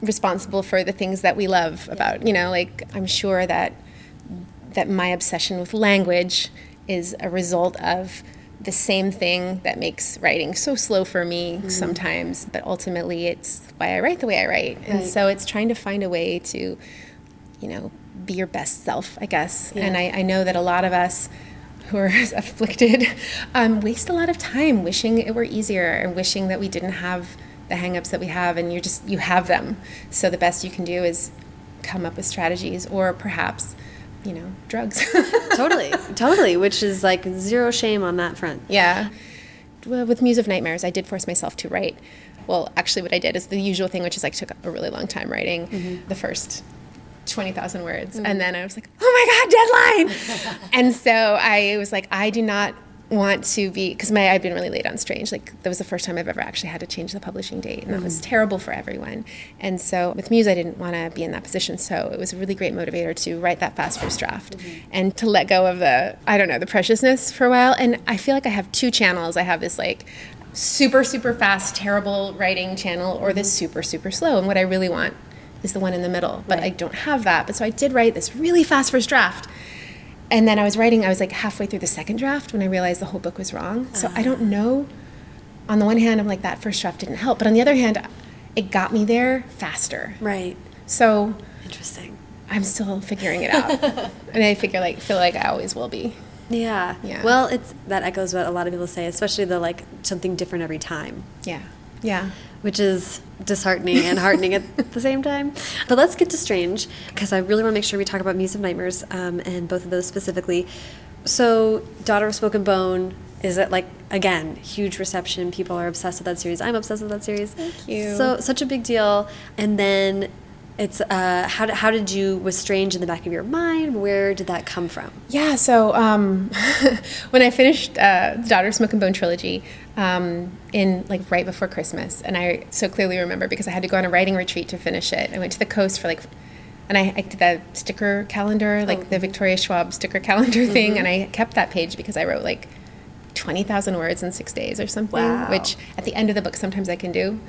responsible for the things that we love about. You know, like I'm sure that that my obsession with language is a result of the same thing that makes writing so slow for me Mm-hmm. sometimes, but ultimately it's why I write the way I write. And so it's trying to find a way to, you know, be your best self, I guess. And I, I know that a lot of us who are (laughs) afflicted um, waste a lot of time wishing it were easier and wishing that we didn't have the hangups that we have and you're just you have them. So the best you can do is come up with strategies or perhaps, you know, drugs. (laughs) totally totally which is like zero shame on that front Yeah. Well, with Muse of Nightmares, I did force myself to write. Well, actually, what I did is the usual thing, which is like took a really long time writing mm-hmm. the first 20,000 words. Mm. And then I was like, oh my God, deadline. (laughs) and so I was like, I do not want to be, because my I've been really late on Strange. Like, that was the first time I've ever actually had to change the publishing date. And that was mm. terrible for everyone. And so with Muse, I didn't want to be in that position. So it was a really great motivator to write that fast first draft mm-hmm. and to let go of the, I don't know, the preciousness for a while. And I feel like I have two channels. I have this like, super super fast terrible writing channel or this mm-hmm. super super slow and what i really want is the one in the middle but i don't have that but so i did write this really fast first draft and then i was writing i was like halfway through the second draft when i realized the whole book was wrong. So i don't ah. know. On the one hand i'm like that first draft didn't help. But on the other hand it got me there faster. Right. So interesting. I'm still figuring it out. (laughs) And i figure like feel like i always will be. Yeah. Yeah. well it's that echoes what a lot of people say especially the like something different every time. Yeah. Yeah which is disheartening and heartening at (laughs) the same time. But let's get to Strange, because I really want to make sure we talk about Muse of Nightmares um, and both of those specifically. So, Daughter of Smoke and Bone is it like again huge reception? People are obsessed with that series. I'm obsessed with that series. Thank you. So such a big deal. And then it's uh, how did, how did you was Strange in the back of your mind? Where did that come from? Yeah, so um, (laughs) when I finished uh, the Daughter of Smoke and Bone trilogy um, in like right before Christmas, and I so clearly remember because I had to go on a writing retreat to finish it. I went to the coast for like, and I, I did that sticker calendar, like the Victoria Schwab sticker calendar (laughs) thing, and I kept that page because I wrote like 20,000 words in six days or something, Wow. which at the end of the book sometimes I can do.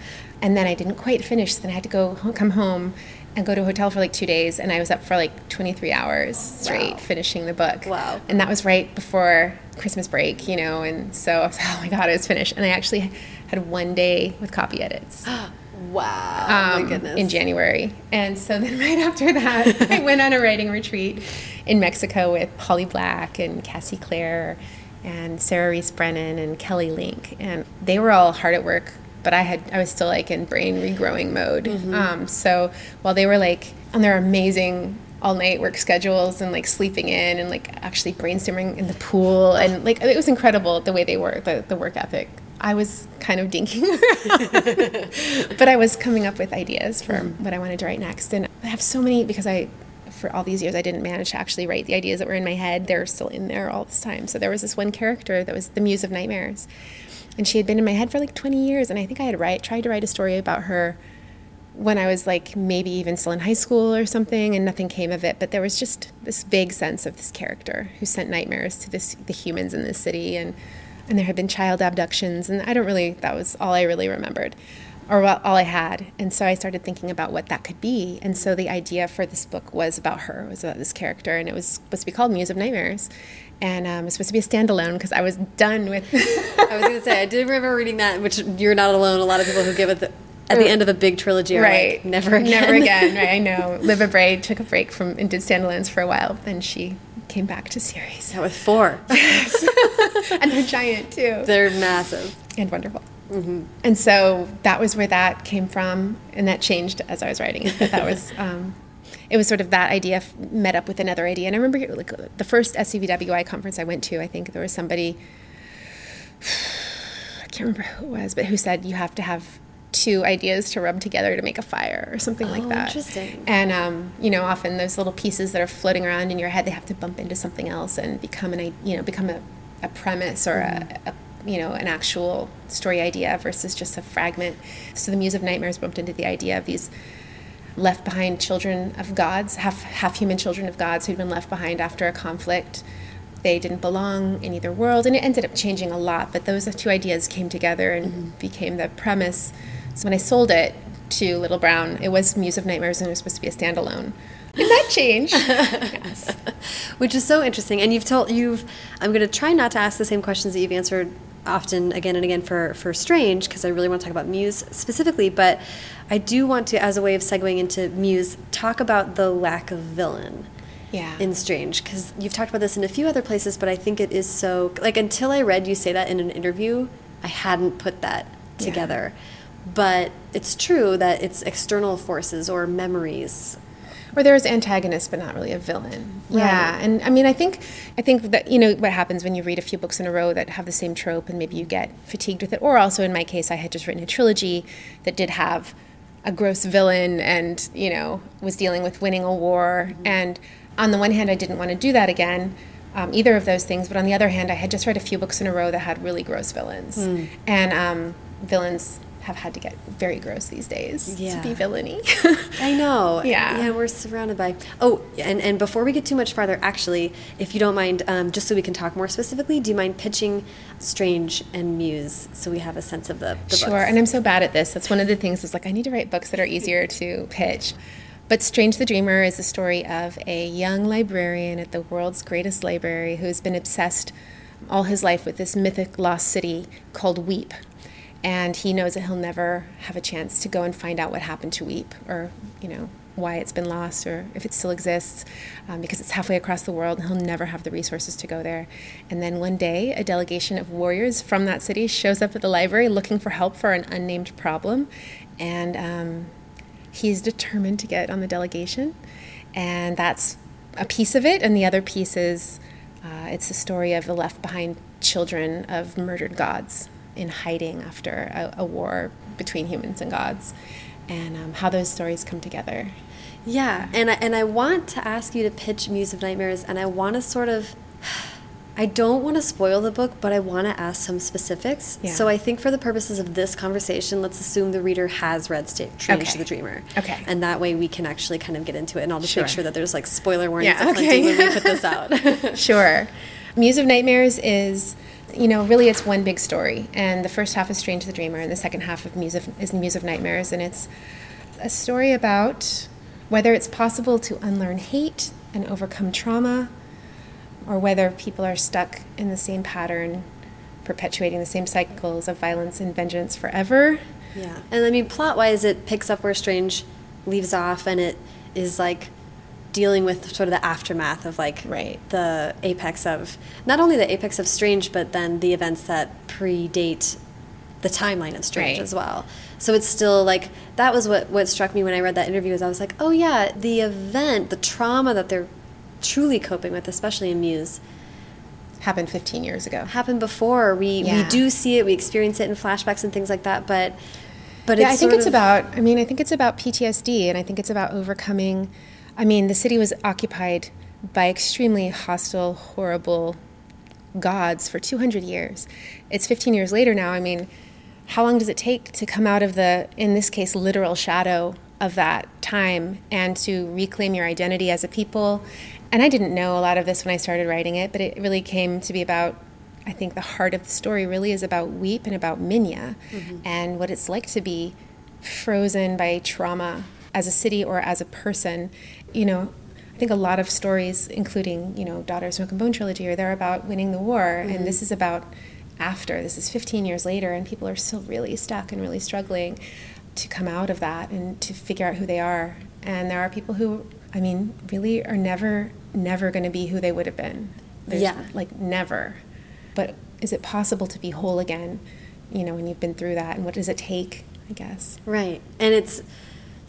And then I didn't quite finish, so then I had to go come home and go to a hotel for like two days, and I was up for like 23 hours straight Wow. finishing the book. Wow. And that was right before Christmas break, you know, and so I was (laughs) oh my God, it was finished. And I actually had one day with copy edits (gasps) Wow! um, my goodness. in January. And so then (laughs) right after that, I (laughs) went on a writing retreat in Mexico with Holly Black and Cassie Clare and Sarah Rees Brennan and Kelly Link. And they were all hard at work but I had I was still like in brain regrowing mode. Um, so while they were like on their amazing all night work schedules and like sleeping in and like actually brainstorming in the pool and like it was incredible the way they work the, the work ethic. I was kind of dinking around, (laughs) but I was coming up with ideas for what I wanted to write next. And I have so many because I, for all these years, I didn't manage to actually write the ideas that were in my head. They're still in there all this time. So there was this one character that was the Muse of Nightmares, and she had been in my head for like 20 years. And I think I had write, tried to write a story about her when I was like maybe even still in high school or something, and nothing came of it. But there was just this vague sense of this character who sent nightmares to this, the humans in this city, and and there had been child abductions, and I don't really. That was all I really remembered, or all I had. And so I started thinking about what that could be. And so the idea for this book was about her, was about this character, and it was supposed to be called Muse of Nightmares. And um, it was supposed to be a standalone because I was done with. (laughs) I was going to say, I did remember reading that, which you're not alone. A lot of people who give it the, at the end of a big trilogy are right. like, never again. Never again, right? I know. (laughs) Libba Bray took a break from and did standalones for a while. Then she came back to series. That with four. (laughs) and they're giant too. They're massive. And wonderful. And so that was where that came from, and that changed as I was writing it. But that was, um, it was sort of that idea f- met up with another idea. And I remember like the first SCBWI conference I went to, I think there was somebody, (sighs) I can't remember who it was, but who said you have to have two ideas to rub together to make a fire or something like Oh, that. interesting. And um, you know, often those little pieces that are floating around in your head, they have to bump into something else and become an, i- you know, become a, a premise or a, a, you know, an actual story idea versus just a fragment. So the Muse of Nightmares bumped into the idea of these left behind children of gods, half half human children of gods who'd been left behind after a conflict. They didn't belong in either world, and it ended up changing a lot. But those two ideas came together and mm-hmm. became the premise. So when I sold it to Little Brown, it was Muse of Nightmares, and it was supposed to be a standalone. Did that change? (laughs) yes. which is so interesting. And you've told you've. I'm going to try not to ask the same questions that you've answered often again and again for for Strange because I really want to talk about Muse specifically. But I do want to, as a way of segueing into Muse, talk about the lack of villain. Yeah. In Strange, because you've talked about this in a few other places, but I think it is so like until I read you say that in an interview, I hadn't put that Yeah. together. But it's true that it's external forces or memories or there's antagonists but not really a villain. Right. yeah and i mean i think i think that you know what happens when you read a few books in a row that have the same trope and maybe you get fatigued with it. Or also in my case i had just written a trilogy that did have a gross villain and you know was dealing with winning a war. And on the one hand i didn't want to do that again um, either of those things. But on the other hand i had just read a few books in a row that had really gross villains. And um, villains have had to get very gross these days Yeah. to be villainy (laughs) I know. (laughs) Yeah. Yeah, we're surrounded by. Oh, and, and before we get too much farther, actually, if you don't mind, um, just so we can talk more specifically, do you mind pitching Strange and Muse so we have a sense of the, the Sure, books? and I'm so bad at this. That's one of the things is like I need to write books that are easier to pitch. But Strange the Dreamer is the story of a young librarian at the world's greatest library who's been obsessed all his life with this mythic lost city called Weep. And he knows that he'll never have a chance to go and find out what happened to Weep or, you know, why it's been lost or if it still exists um, because it's halfway across the world and he'll never have the resources to go there. And then one day, a delegation of warriors from that city shows up at the library looking for help for an unnamed problem. And um, he's determined to get on the delegation. And that's a piece of it. And the other piece is uh, it's the story of the left behind children of murdered gods in hiding after a, a war between humans and gods. And um, how those stories come together. Yeah, and I, and I want to ask you to pitch Muse of Nightmares, and I want to sort of. I don't want to spoil the book, but I want to ask some specifics. Yeah. So I think for the purposes of this conversation, let's assume the reader has read Sta- Strange Okay. to the Dreamer. Okay. And that way we can actually kind of get into it, and I'll just make Sure. sure that there's like spoiler warnings Yeah, okay. when we put this (laughs) out. Sure. Muse of Nightmares is, you know, really it's one big story. And the first half is Strange the Dreamer, and the second half of Muse of, is Muse of Nightmares. And it's a story about whether it's possible to unlearn hate and overcome trauma, or whether people are stuck in the same pattern, perpetuating the same cycles of violence and vengeance forever. Yeah. And I mean, plot wise, it picks up where Strange leaves off, and it is like dealing with sort of the aftermath of like Right. the apex of not only the apex of Strange, but then the events that predate the timeline of Strange Right. as well. So it's still like that was what what struck me when I read that interview. Is I was like, oh yeah, the event, the trauma that they're truly coping with, especially in Muse, Happened 15 years ago. happened before. We we do see it, we experience it in flashbacks and things like that. But but yeah, I think it's about. I mean, I think it's about PTSD, and I think it's about overcoming. I mean, the city was occupied by extremely hostile, horrible gods for 200 years. It's 15 years later now. I mean, how long does it take to come out of the, in this case, literal shadow of that time and to reclaim your identity as a people? And I didn't know a lot of this when I started writing it, but it really came to be about I think the heart of the story really is about Weep and about Minya mm-hmm. and what it's like to be frozen by trauma as a city or as a person. You know, I think a lot of stories, including, you know, Daughter of Smoke and Bone trilogy, are there about winning the war. And mm-hmm. this is about after. This is 15 years later, and people are still really stuck and really struggling to come out of that and to figure out who they are. And there are people who, I mean, really are never, never going to be who they would have been. There's, Yeah. Like, never. But is it possible to be whole again, you know, when you've been through that? And what does it take, I guess? Right. And it's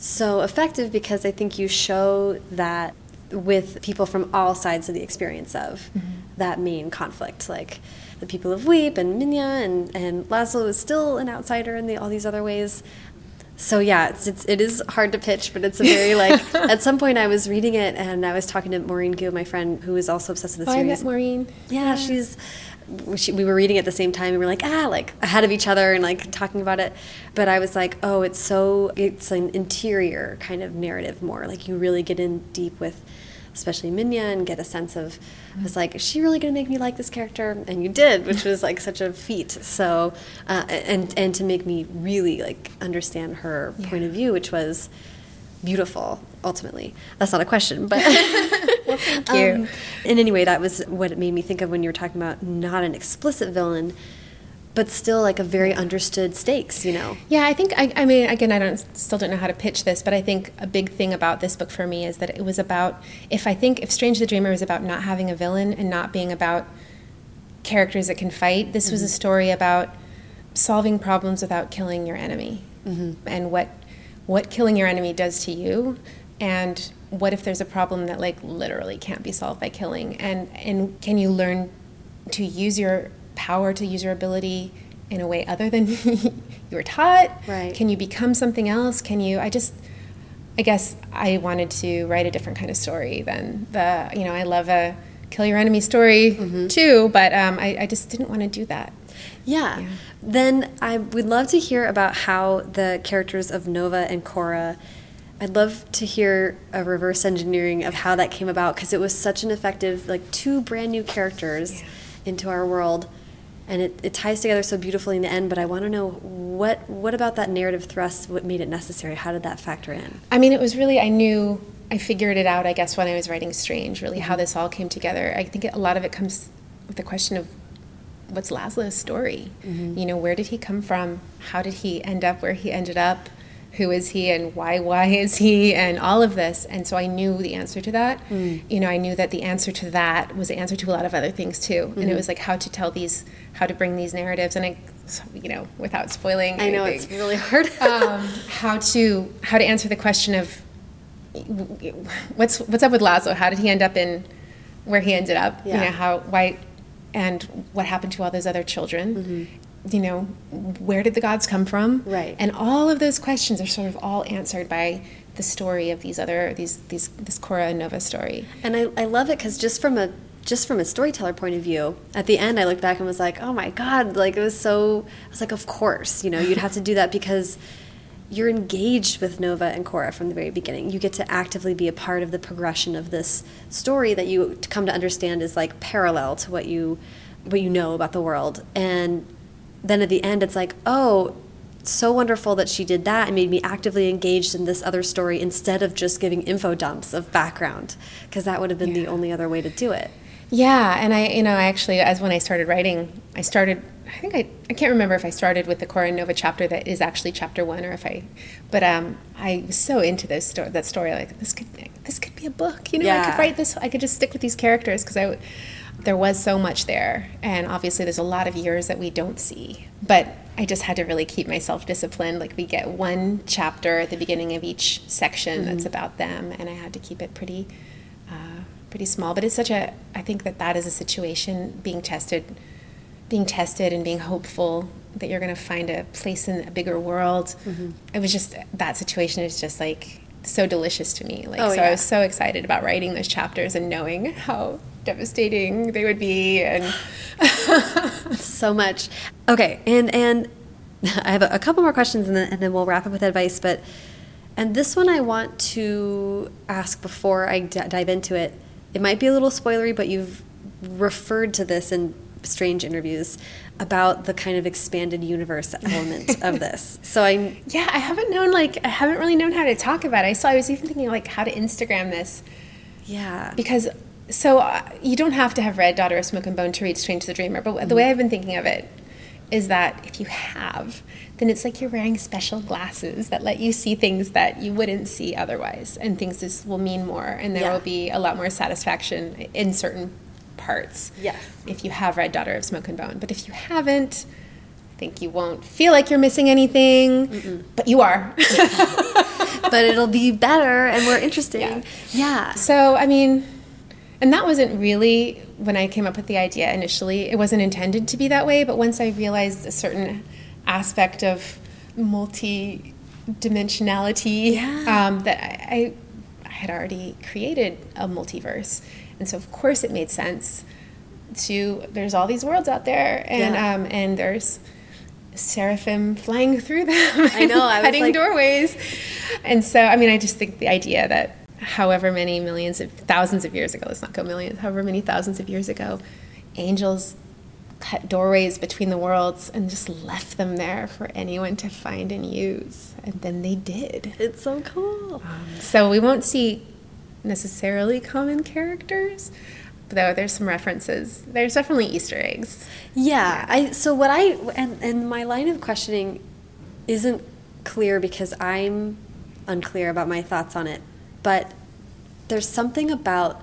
so effective because I think you show that with people from all sides of the experience of mm-hmm. that main conflict. Like the people of Weep and Minya and, and Laszlo is still an outsider in the, all these other ways. So yeah, it's, it's it is hard to pitch, but it's a very (laughs) like. at some point, I was reading it and I was talking to Maureen Goo, my friend, who is also obsessed with the Oh, I series. met Maureen. Yeah, she's. We were reading at the same time, and we were like, ah, like ahead of each other, and like talking about it. But I was like, oh, it's so it's an interior kind of narrative more. Like you really get in deep with, especially Minya, and get a sense of. I was like, is she really gonna make me like this character? And you did, which was like such a feat. So, uh, and and to make me really like understand her point of view, which was beautiful. Ultimately, that's not a question, but. (laughs) Well, thank you. Um, and anyway, that was what it made me think of when you were talking about not an explicit villain, but still like a very understood stakes, you know? Yeah, I think I, I mean again I don't still don't know how to pitch this, but I think a big thing about this book for me is that it was about if I think if Strange the Dreamer was about not having a villain and not being about characters that can fight, this was a story about solving problems without killing your enemy and what what killing your enemy does to you and what if there's a problem that like literally can't be solved by killing and and can you learn to use your power to use your ability in a way other than (laughs) you were taught Right. can you become something else can you i just i guess i wanted to write a different kind of story than the you know i love a kill your enemy story Mm-hmm. too but um, I, I just didn't want to do that Yeah. Yeah. Then I would love to hear about how the characters of Nova and Cora. I'd love to hear a reverse engineering of how that came about because it was such an effective, like two brand new characters Yeah. into our world, and it, it ties together so beautifully in the end. But I want to know what what about that narrative thrust? What made it necessary? How did that factor in? I mean, it was really, I knew, I figured it out, I guess, when I was writing Strange, really how mm-hmm. this all came together. I think a lot of it comes with the question of what's Laszlo's story? Mm-hmm. You know, where did he come from? How did he end up where he ended up? Who is he and why why is he and all of this and so I knew the answer to that. Hmm. You know, I knew that the answer to that was the answer to a lot of other things too. And it hmm. was like how to tell these how to bring these narratives and I you know, without spoiling I know it's really hard. (laughs) um, how to how to answer the question of what's what's up with Laszlo? How did he end up in where he ended up? Yeah. You know how why and what happened to all those other children? Mm-hmm. You know, where did the gods come from? Right. And all of those questions are sort of all answered by the story of these other these these this Cora and Nova story. And I, I love it because just from a just from a storyteller point of view, at the end I looked back and was like, oh my god, like it was so. I was like, of course, you know, you'd have to do that because you're engaged with Nova and Cora from the very beginning. You get to actively be a part of the progression of this story that you come to understand is like parallel to what you what you know about the world. And then at the end, it's like, oh, so wonderful that she did that and made me actively engaged in this other story instead of just giving info dumps of background because that would have been the only other way to do it. Yeah, and I, you know, I actually, as when I started writing, I started. I think I, I can't remember if I started with the Cora Nova chapter that is actually chapter one, or if I, but um, I was so into this story, that story, like this could, this could be a book. You know, I could write this. I could just stick with these characters because I, there was so much there, and obviously there's a lot of years that we don't see, but I just had to really keep myself disciplined. Like we get one chapter at the beginning of each section mm-hmm. that's about them, and I had to keep it pretty, uh, pretty small. But it's such a. I think that that is a situation being tested, being tested, and being hopeful that you're going to find a place in a bigger world. Mm-hmm. It was just that situation is just like so delicious to me. Like oh, so, yeah. I was so excited about writing those chapters and knowing how devastating they would be and (laughs) so much okay and and (laughs) i have a, a couple more questions and then, and then we'll wrap up with advice but and this one i want to ask before I dive into it it might be a little spoilery but you've referred to this in strange interviews about the kind of expanded universe element (laughs) of this. So I yeah, I haven't known like I haven't really known how to talk about it. So I was even thinking like how to Instagram this. Yeah. Because so uh, you don't have to have read Daughter of Smoke and Bone to read Strange to the Dreamer, but mm-hmm. the way I've been thinking of it is that if you have, then it's like you're wearing special glasses that let you see things that you wouldn't see otherwise, and things just will mean more, and there yeah. will be a lot more satisfaction in certain parts. Yes. If you have read Daughter of Smoke and Bone, but if you haven't, I think you won't feel like you're missing anything, Mm-mm. but you are. (laughs) but it'll be better and more interesting. Yeah. yeah. So I mean and that wasn't really when I came up with the idea initially. It wasn't intended to be that way, but once I realized a certain aspect of multi dimensionality yeah. um, that I, I, had already created a multiverse. And so, of course, it made sense to there's all these worlds out there, and yeah. um, and there's seraphim flying through them. I know, (laughs) I cutting like... doorways. And so, I mean, I just think the idea that however many millions of thousands of years ago, let's not go millions, however many thousands of years ago, angels cut doorways between the worlds and just left them there for anyone to find and use. And then they did. It's so cool. Um, so we won't see necessarily common characters, though there's some references. There's definitely Easter eggs. Yeah. yeah. I so what I and and my line of questioning isn't clear because I'm unclear about my thoughts on it but there's something about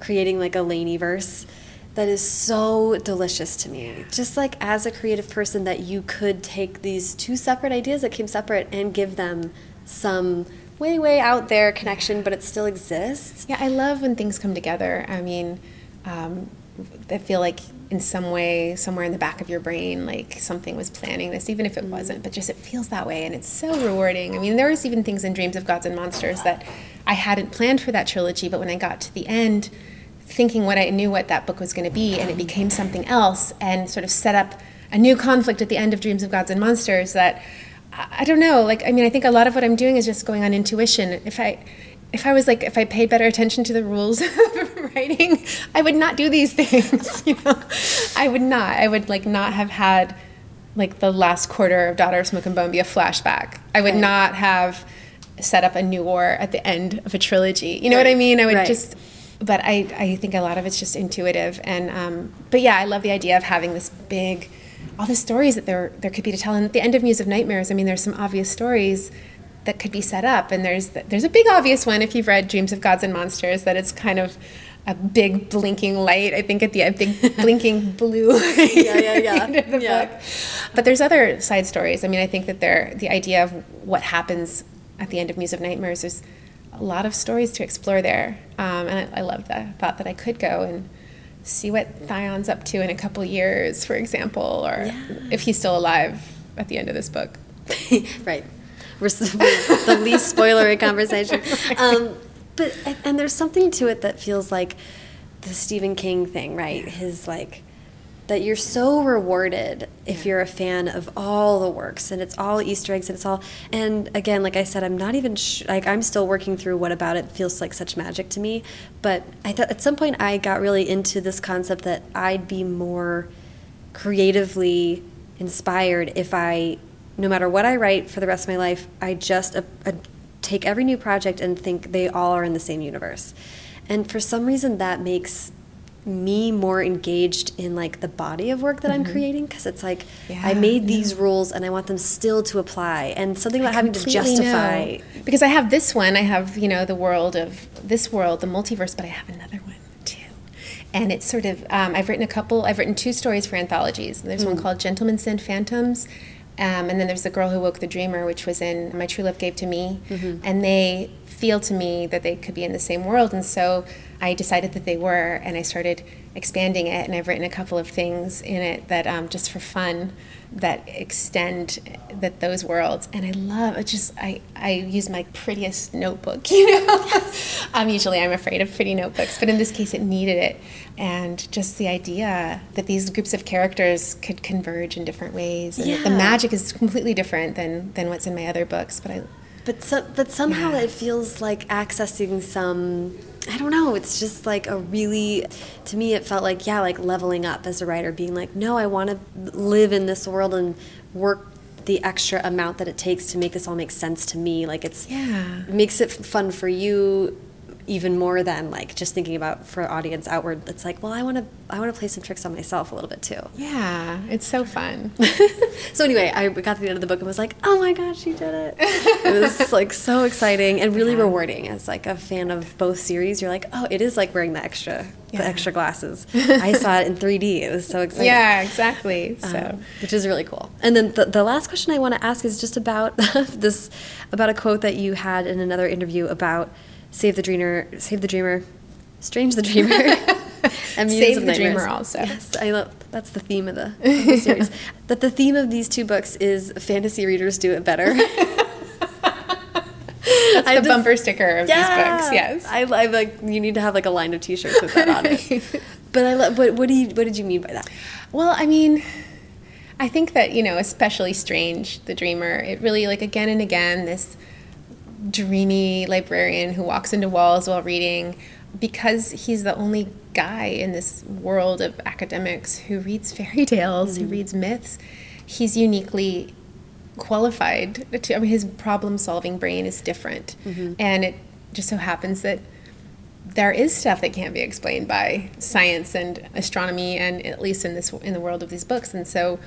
creating like a Laini verse that is so delicious to me. Just like as a creative person, that you could take these two separate ideas that came separate and give them some way, way out there connection, but it still exists. Yeah, I love when things come together. I mean, um, I feel like in some way, somewhere in the back of your brain, like something was planning this, even if it mm-hmm. wasn't, but just it feels that way and it's so rewarding. I mean, there was even things in Dreams of Gods and Monsters that I hadn't planned for that trilogy, but when I got to the end, thinking what I knew what that book was going to be, and it became something else, and sort of set up a new conflict at the end of Dreams of Gods and Monsters that I don't know. Like, I mean, I think a lot of what I'm doing is just going on intuition. If I if I was like, if I paid better attention to the rules (laughs) of writing, I would not do these things. (laughs) You know, I would not. I would like not have had like the last quarter of Daughter of Smoke and Bone be a flashback. I would right. not have set up a new war at the end of a trilogy. You know right. what I mean? I would right. just. But I, I think a lot of it's just intuitive, and um, but yeah, I love the idea of having this big, all the stories that there there could be to tell. And at the end of Muse of Nightmares, I mean, there's some obvious stories that could be set up. And there's there's a big obvious one if you've read Dreams of Gods and Monsters that it's kind of a big blinking light. I think at the end, big (laughs) blinking blue. yeah, yeah, yeah. the yeah. Book. But there's other side stories. I mean, I think that there the idea of what happens at the end of Muse of Nightmares. There's a lot of stories to explore there, um, and I, I love that thought that I could go and see what Thyon's up to in a couple years, for example, or yeah. if he's still alive at the end of this book. (laughs) right (laughs) the least spoilery conversation. Um, but and there's something to it that feels like the Stephen King thing, right? His like that you're so rewarded if you're a fan of all the works and it's all Easter eggs and it's all and again, like I said, I'm not even like I'm still working through what about it feels like such magic to me. But I thought at some point I got really into this concept that I'd be more creatively inspired if I no matter what I write for the rest of my life, I just uh, uh, take every new project and think they all are in the same universe. And for some reason, that makes me more engaged in like the body of work that mm-hmm. I'm creating because it's like yeah, I made these yeah. rules and I want them still to apply and something about having to justify know. because I have this one I have you know the world of this world the multiverse but I have another one too and it's sort of um, I've written a couple. I've written two stories for anthologies. There's one called Gentlemen Send Phantoms, um, and then there's the Girl Who Woke the Dreamer, which was in My True Love Gave to Me, and they feel to me that they could be in the same world, and so I decided that they were, and I started expanding it, and I've written a couple of things in it that um, just for fun that extend that those worlds and i love it just i i use my prettiest notebook (laughs) you know um, usually i'm afraid of pretty notebooks but in this case it needed it and just the idea that these groups of characters could converge in different ways and that the magic is completely different than than what's in my other books but i But so, but somehow Yeah. it feels like accessing some. I don't know. It's just like a really, to me, it felt like yeah, like leveling up as a writer, being like, no, I want to live in this world and work the extra amount that it takes to make this all make sense to me. Like it's Yeah. makes it fun for you even more than like just thinking about for audience outward. It's like, well, I want to I want to play some tricks on myself a little bit too. yeah it's so fun (laughs) So anyway, I got to the end of the book and was like, "Oh my gosh, she did it!" it was (laughs) like so exciting and really rewarding. As like a fan of both series, you're like, "Oh, it is like wearing the extra, Yeah. the extra glasses." (laughs) I saw it in 3D. It was so exciting. yeah exactly so Um, which is really cool. And then the, the last question I want to ask is just about this, about a quote that you had in another interview about save the dreamer, save the dreamer, strange the dreamer, (laughs) (laughs) and Save the Dreamer also. Yes, I love that's the theme of the, of the (laughs) series. that the theme of these two books is fantasy readers do it better. that's I the just- bumper sticker of these books yes I, I like you need to have like a line of T-shirts with that on it. but I love. But what do you? What did you mean by that? Well, I mean, I think that, you know, especially Strange, the dreamer, it really, like, again and again, this dreamy librarian who walks into walls while reading, because he's the only guy in this world of academics who reads fairy tales, who mm-hmm. reads myths, he's uniquely qualified to, I mean, his problem solving brain is different. Mm-hmm. And it just so happens that there is stuff that can't be explained by science and astronomy and at least in this in the world of these books. And so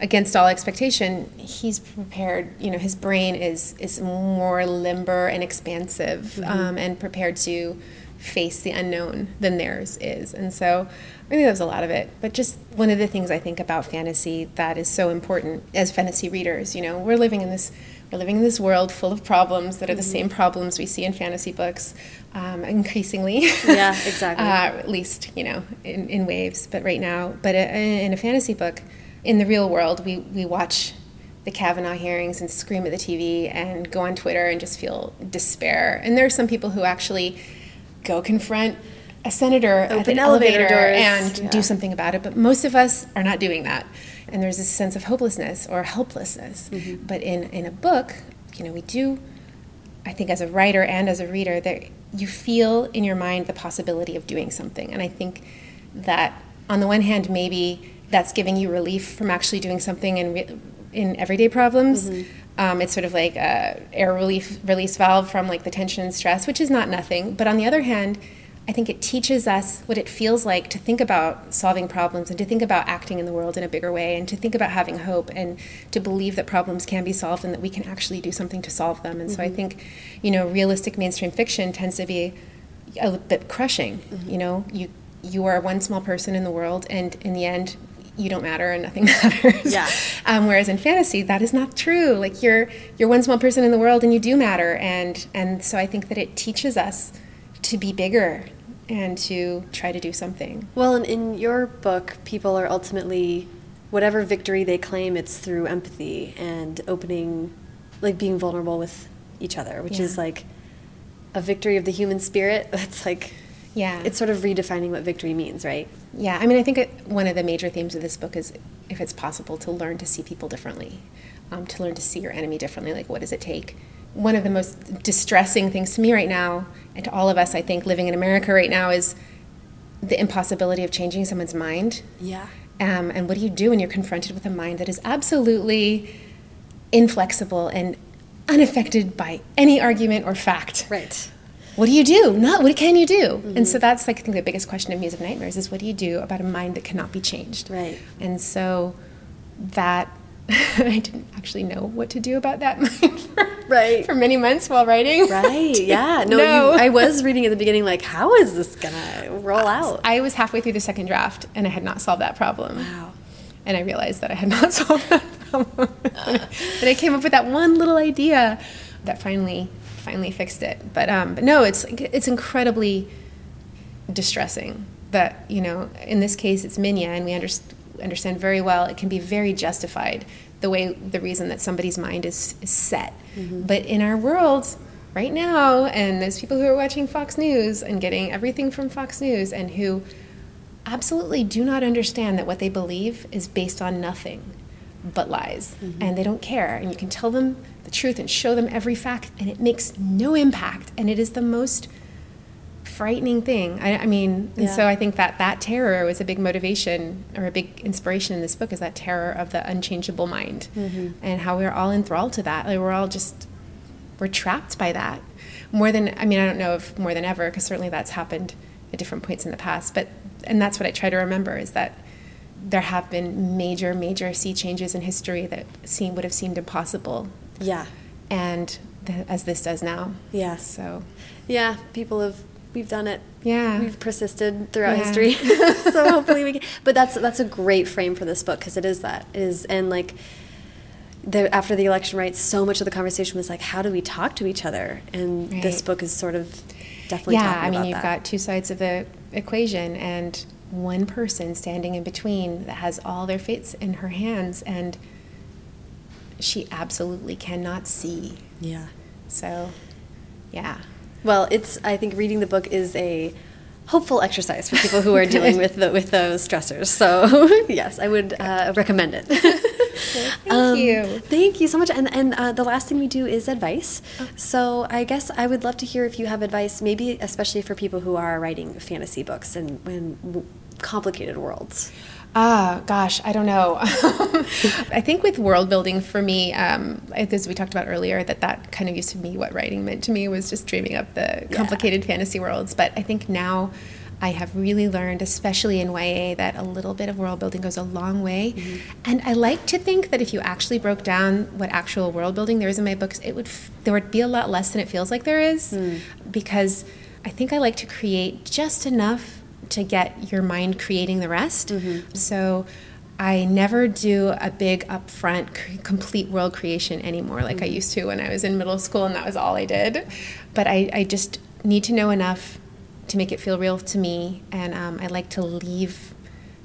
against all expectation he's prepared you know his brain is is more limber and expansive um, and prepared to face the unknown than theirs is and so i think that was a lot of it but just one of the things i think about fantasy that is so important as fantasy readers you know we're living in this we're living in this world full of problems that are the same problems we see in fantasy books um, increasingly. Yeah, (laughs) exactly. uh, at least, you know, in, in waves. But right now, but uh, in a fantasy book, in the real world, we, we watch the Kavanaugh hearings and scream at the TV and go on Twitter and just feel despair. And there are some people who actually go confront a senator at Open the elevator elevator, doors, and yeah. do something about it. But most of us are not doing that. And there's this sense of hopelessness or helplessness. Mm-hmm. But in, in a book, you know, we do I think as a writer and as a reader that you feel in your mind the possibility of doing something. And I think that on the one hand, maybe that's giving you relief from actually doing something in re- in everyday problems. Mm-hmm. Um, it's sort of like a air relief release valve from like the tension and stress, which is not nothing. But on the other hand, I think it teaches us what it feels like to think about solving problems and to think about acting in the world in a bigger way and to think about having hope and to believe that problems can be solved and that we can actually do something to solve them. And so I mm-hmm. think, you know, realistic mainstream fiction tends to be a bit crushing. Mm-hmm. You know, you you are one small person in the world, and in the end, you don't matter and nothing (laughs) matters. Yeah. Um, whereas in fantasy, that is not true. Like you're you're one small person in the world, and you do matter. And and so I think that it teaches us to be bigger and to try to do something. Well, in, in your book, people are ultimately, whatever victory they claim, it's through empathy and opening, like being vulnerable with each other, which is like a victory of the human spirit. (laughs) That's like, Yeah. it's sort of redefining what victory means, right? Yeah, I mean, I think it, one of the major themes of this book is if it's possible to learn to see people differently, um, to learn to see your enemy differently. Like, what does it take? One of the most distressing things to me right now, and to all of us, I think, living in America right now, is the impossibility of changing someone's mind. Yeah. Um, and what do you do when you're confronted with a mind that is absolutely inflexible and unaffected by any argument or fact? Right. What do you do? Not what can you do? And so mm-hmm. that's like I think the biggest question of Muse of Nightmares is what do you do about a mind that cannot be changed? Right. And so that (laughs) I didn't actually know what to do about that (laughs) mind for, Right. for many months while writing. (laughs) Right. Yeah. No, No. You, I was reading at the beginning, like, how is this gonna, roll out. I was halfway through the second draft and I had not solved that problem. Wow. And I realized that I had not solved that problem. and I came up with that one little idea that finally finally fixed it. But um, but no, it's it's incredibly distressing that you know in this case it's Minya, and we understand understand very well it can be very justified the way the reason that somebody's mind is, is set. Mm-hmm. But in our world right now, and those people who are watching Fox News and getting everything from Fox News, and who absolutely do not understand that what they believe is based on nothing but lies, mm-hmm. and they don't care. And you can tell them the truth and show them every fact, and it makes no impact. And it is the most frightening thing. I, I mean, and so I think that that terror was a big motivation or a big inspiration in this book is that terror of the unchangeable mind mm-hmm. and how we're all enthralled to that. Like we're all just we're trapped by that more than I mean I don't know if more than ever because certainly that's happened at different points in the past. But and that's what I try to remember is that there have been major major sea changes in history that seem would have seemed impossible. Yeah. And as this does now. Yeah. So. Yeah, people have we've done it. Yeah, we've persisted throughout yeah. history. (laughs) so hopefully we can. But that's that's a great frame for this book because it is that it is and like. The, after the election, right? So much of the conversation was like, how do we talk to each other? And right. this book is sort of definitely yeah. I mean, you've that. got two sides of the equation, and one person standing in between that has all their fates in her hands, and she absolutely cannot see. Yeah. So, yeah. Well, it's. I think reading the book is a hopeful exercise for people who are (laughs) dealing with the, with those stressors. So (laughs) yes, I would uh, recommend it. (laughs) thank um, you. Thank you so much. And and uh, the last thing we do is advice. Okay. So I guess I would love to hear if you have advice, maybe especially for people who are writing fantasy books and when complicated worlds. Ah, gosh, I don't know. (laughs) I think with world building for me, um, as we talked about earlier, that that kind of used to be what writing meant to me was just dreaming up the complicated yeah. fantasy worlds. But I think now I have really learned, especially in YA, that a little bit of world building goes a long way. Mm-hmm. And I like to think that if you actually broke down what actual world building there is in my books, it would f- there would be a lot less than it feels like there is, mm. because I think I like to create just enough to get your mind creating the rest. Mm-hmm. So I never do a big upfront complete world creation anymore like mm-hmm. I used to when I was in middle school and that was all I did. But I, I just need to know enough to make it feel real to me. And um, I like to leave.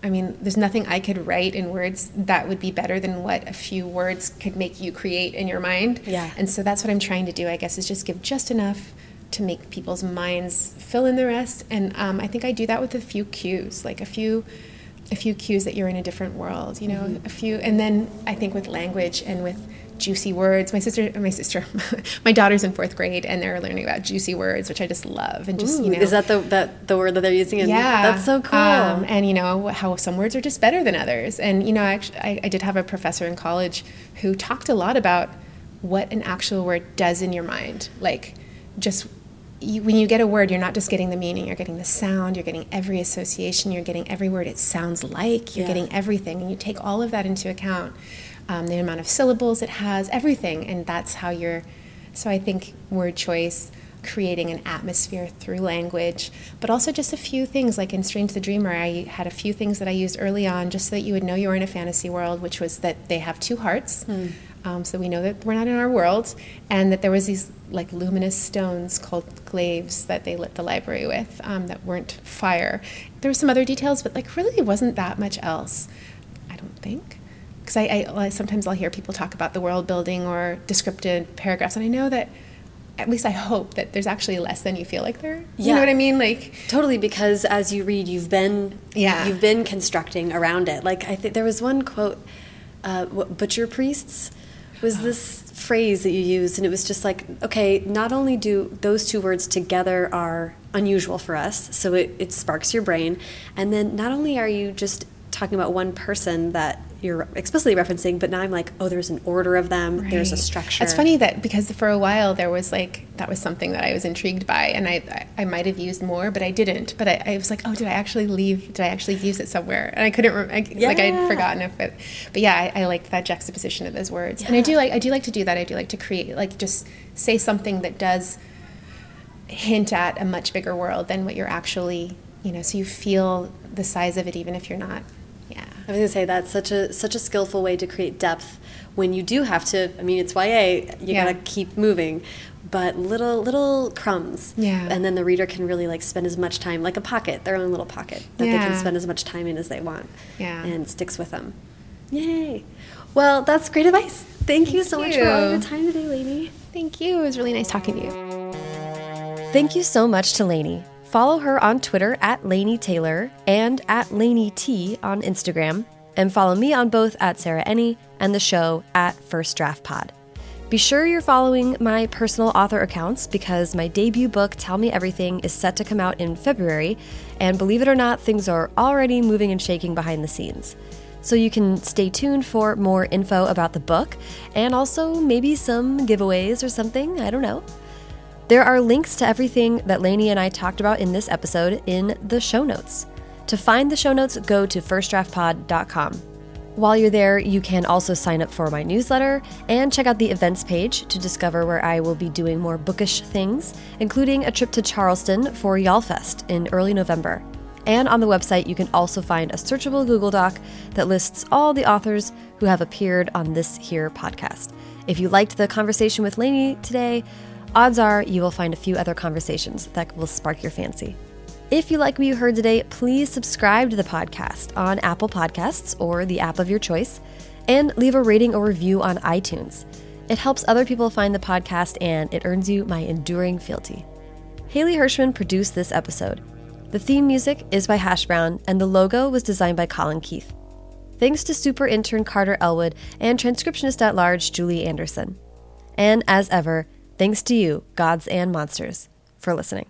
I mean, there's nothing I could write in words that would be better than what a few words could make you create in your mind. Yeah. And so that's what I'm trying to do, I guess, is just give just enough to make people's minds fill in the rest. And um, I think I do that with a few cues, like a few a few cues that you're in a different world, you know, mm-hmm. a few and then I think with language and with juicy words. My sister my sister (laughs) my daughter's in 4th grade and they're learning about juicy words, which I just love and just, Ooh, you know. Is that the that the word that they're using in Yeah. That's so cool. Um, and you know how some words are just better than others. And you know, actually I, I did have a professor in college who talked a lot about what an actual word does in your mind. Like just you, when you get a word, you're not just getting the meaning, you're getting the sound, you're getting every association, you're getting every word it sounds like, you're yeah. getting everything, and you take all of that into account. Um, the amount of syllables it has, everything, and that's how you're. So I think word choice, creating an atmosphere through language, but also just a few things. Like in Strange the Dreamer, I had a few things that I used early on just so that you would know you were in a fantasy world, which was that they have two hearts. Mm. Um, so we know that we're not in our world, and that there was these like luminous stones called glaves that they lit the library with um, that weren't fire. There were some other details, but like really wasn't that much else. I don't think, because I, I, sometimes I'll hear people talk about the world building or descriptive paragraphs, and I know that at least I hope that there's actually less than you feel like there. Yeah. You know what I mean? Like totally because as you read, you've been yeah you've been constructing around it. Like I think there was one quote, uh, butcher priests was this phrase that you used, and it was just like, okay, not only do those two words together are unusual for us, so it, it sparks your brain, and then not only are you just talking about one person that you're explicitly referencing, but now I'm like, oh, there's an order of them. Right. There's a structure. It's funny that because for a while there was like that was something that I was intrigued by, and I I, I might have used more, but I didn't. But I, I, was like, oh, did I actually leave? Did I actually use it somewhere? And I couldn't. I, yeah. Like I'd forgotten if it. But yeah, I, I like that juxtaposition of those words, yeah. and I do like I do like to do that. I do like to create like just say something that does hint at a much bigger world than what you're actually you know, so you feel the size of it even if you're not. Yeah. I was gonna say that's such a such a skillful way to create depth when you do have to. I mean, it's YA. You Yeah. gotta keep moving, but little little crumbs. Yeah. And then the reader can really like spend as much time, like a pocket, their own little pocket that they can spend as much time in as they want. Yeah. And sticks with them. Yay! Well, that's great advice. Thank you so much for all you. your time today, lady. Thank you. It was really nice talking to you. Thank you so much to Laini. Follow her on Twitter at Laini Taylor and at Laini T on Instagram, and follow me on both at Sarah Enni and the show at First Draft Pod. Be sure you're following my personal author accounts because my debut book, Tell Me Everything, is set to come out in February, and believe it or not, things are already moving and shaking behind the scenes. So you can stay tuned for more info about the book and also maybe some giveaways or something, I don't know. There are links to everything that Laini and I talked about in this episode in the show notes. To find the show notes, go to firstdraftpod.com. While you're there, you can also sign up for my newsletter and check out the events page to discover where I will be doing more bookish things, including a trip to Charleston for YALLFest in early November. And on the website, you can also find a searchable Google Doc that lists all the authors who have appeared on this here podcast. If you liked the conversation with Laini today, odds are you will find a few other conversations that will spark your fancy. If you like what you heard today, please subscribe to the podcast on Apple Podcasts or the app of your choice, and leave a rating or review on iTunes. It helps other people find the podcast and it earns you my enduring fealty. Haley Hirschman produced this episode. The theme music is by Hash Brown, and the logo was designed by Colin Keith. Thanks to super intern Carter Elwood and transcriptionist at large Julie Anderson. And as ever, thanks to you, gods and monsters, for listening.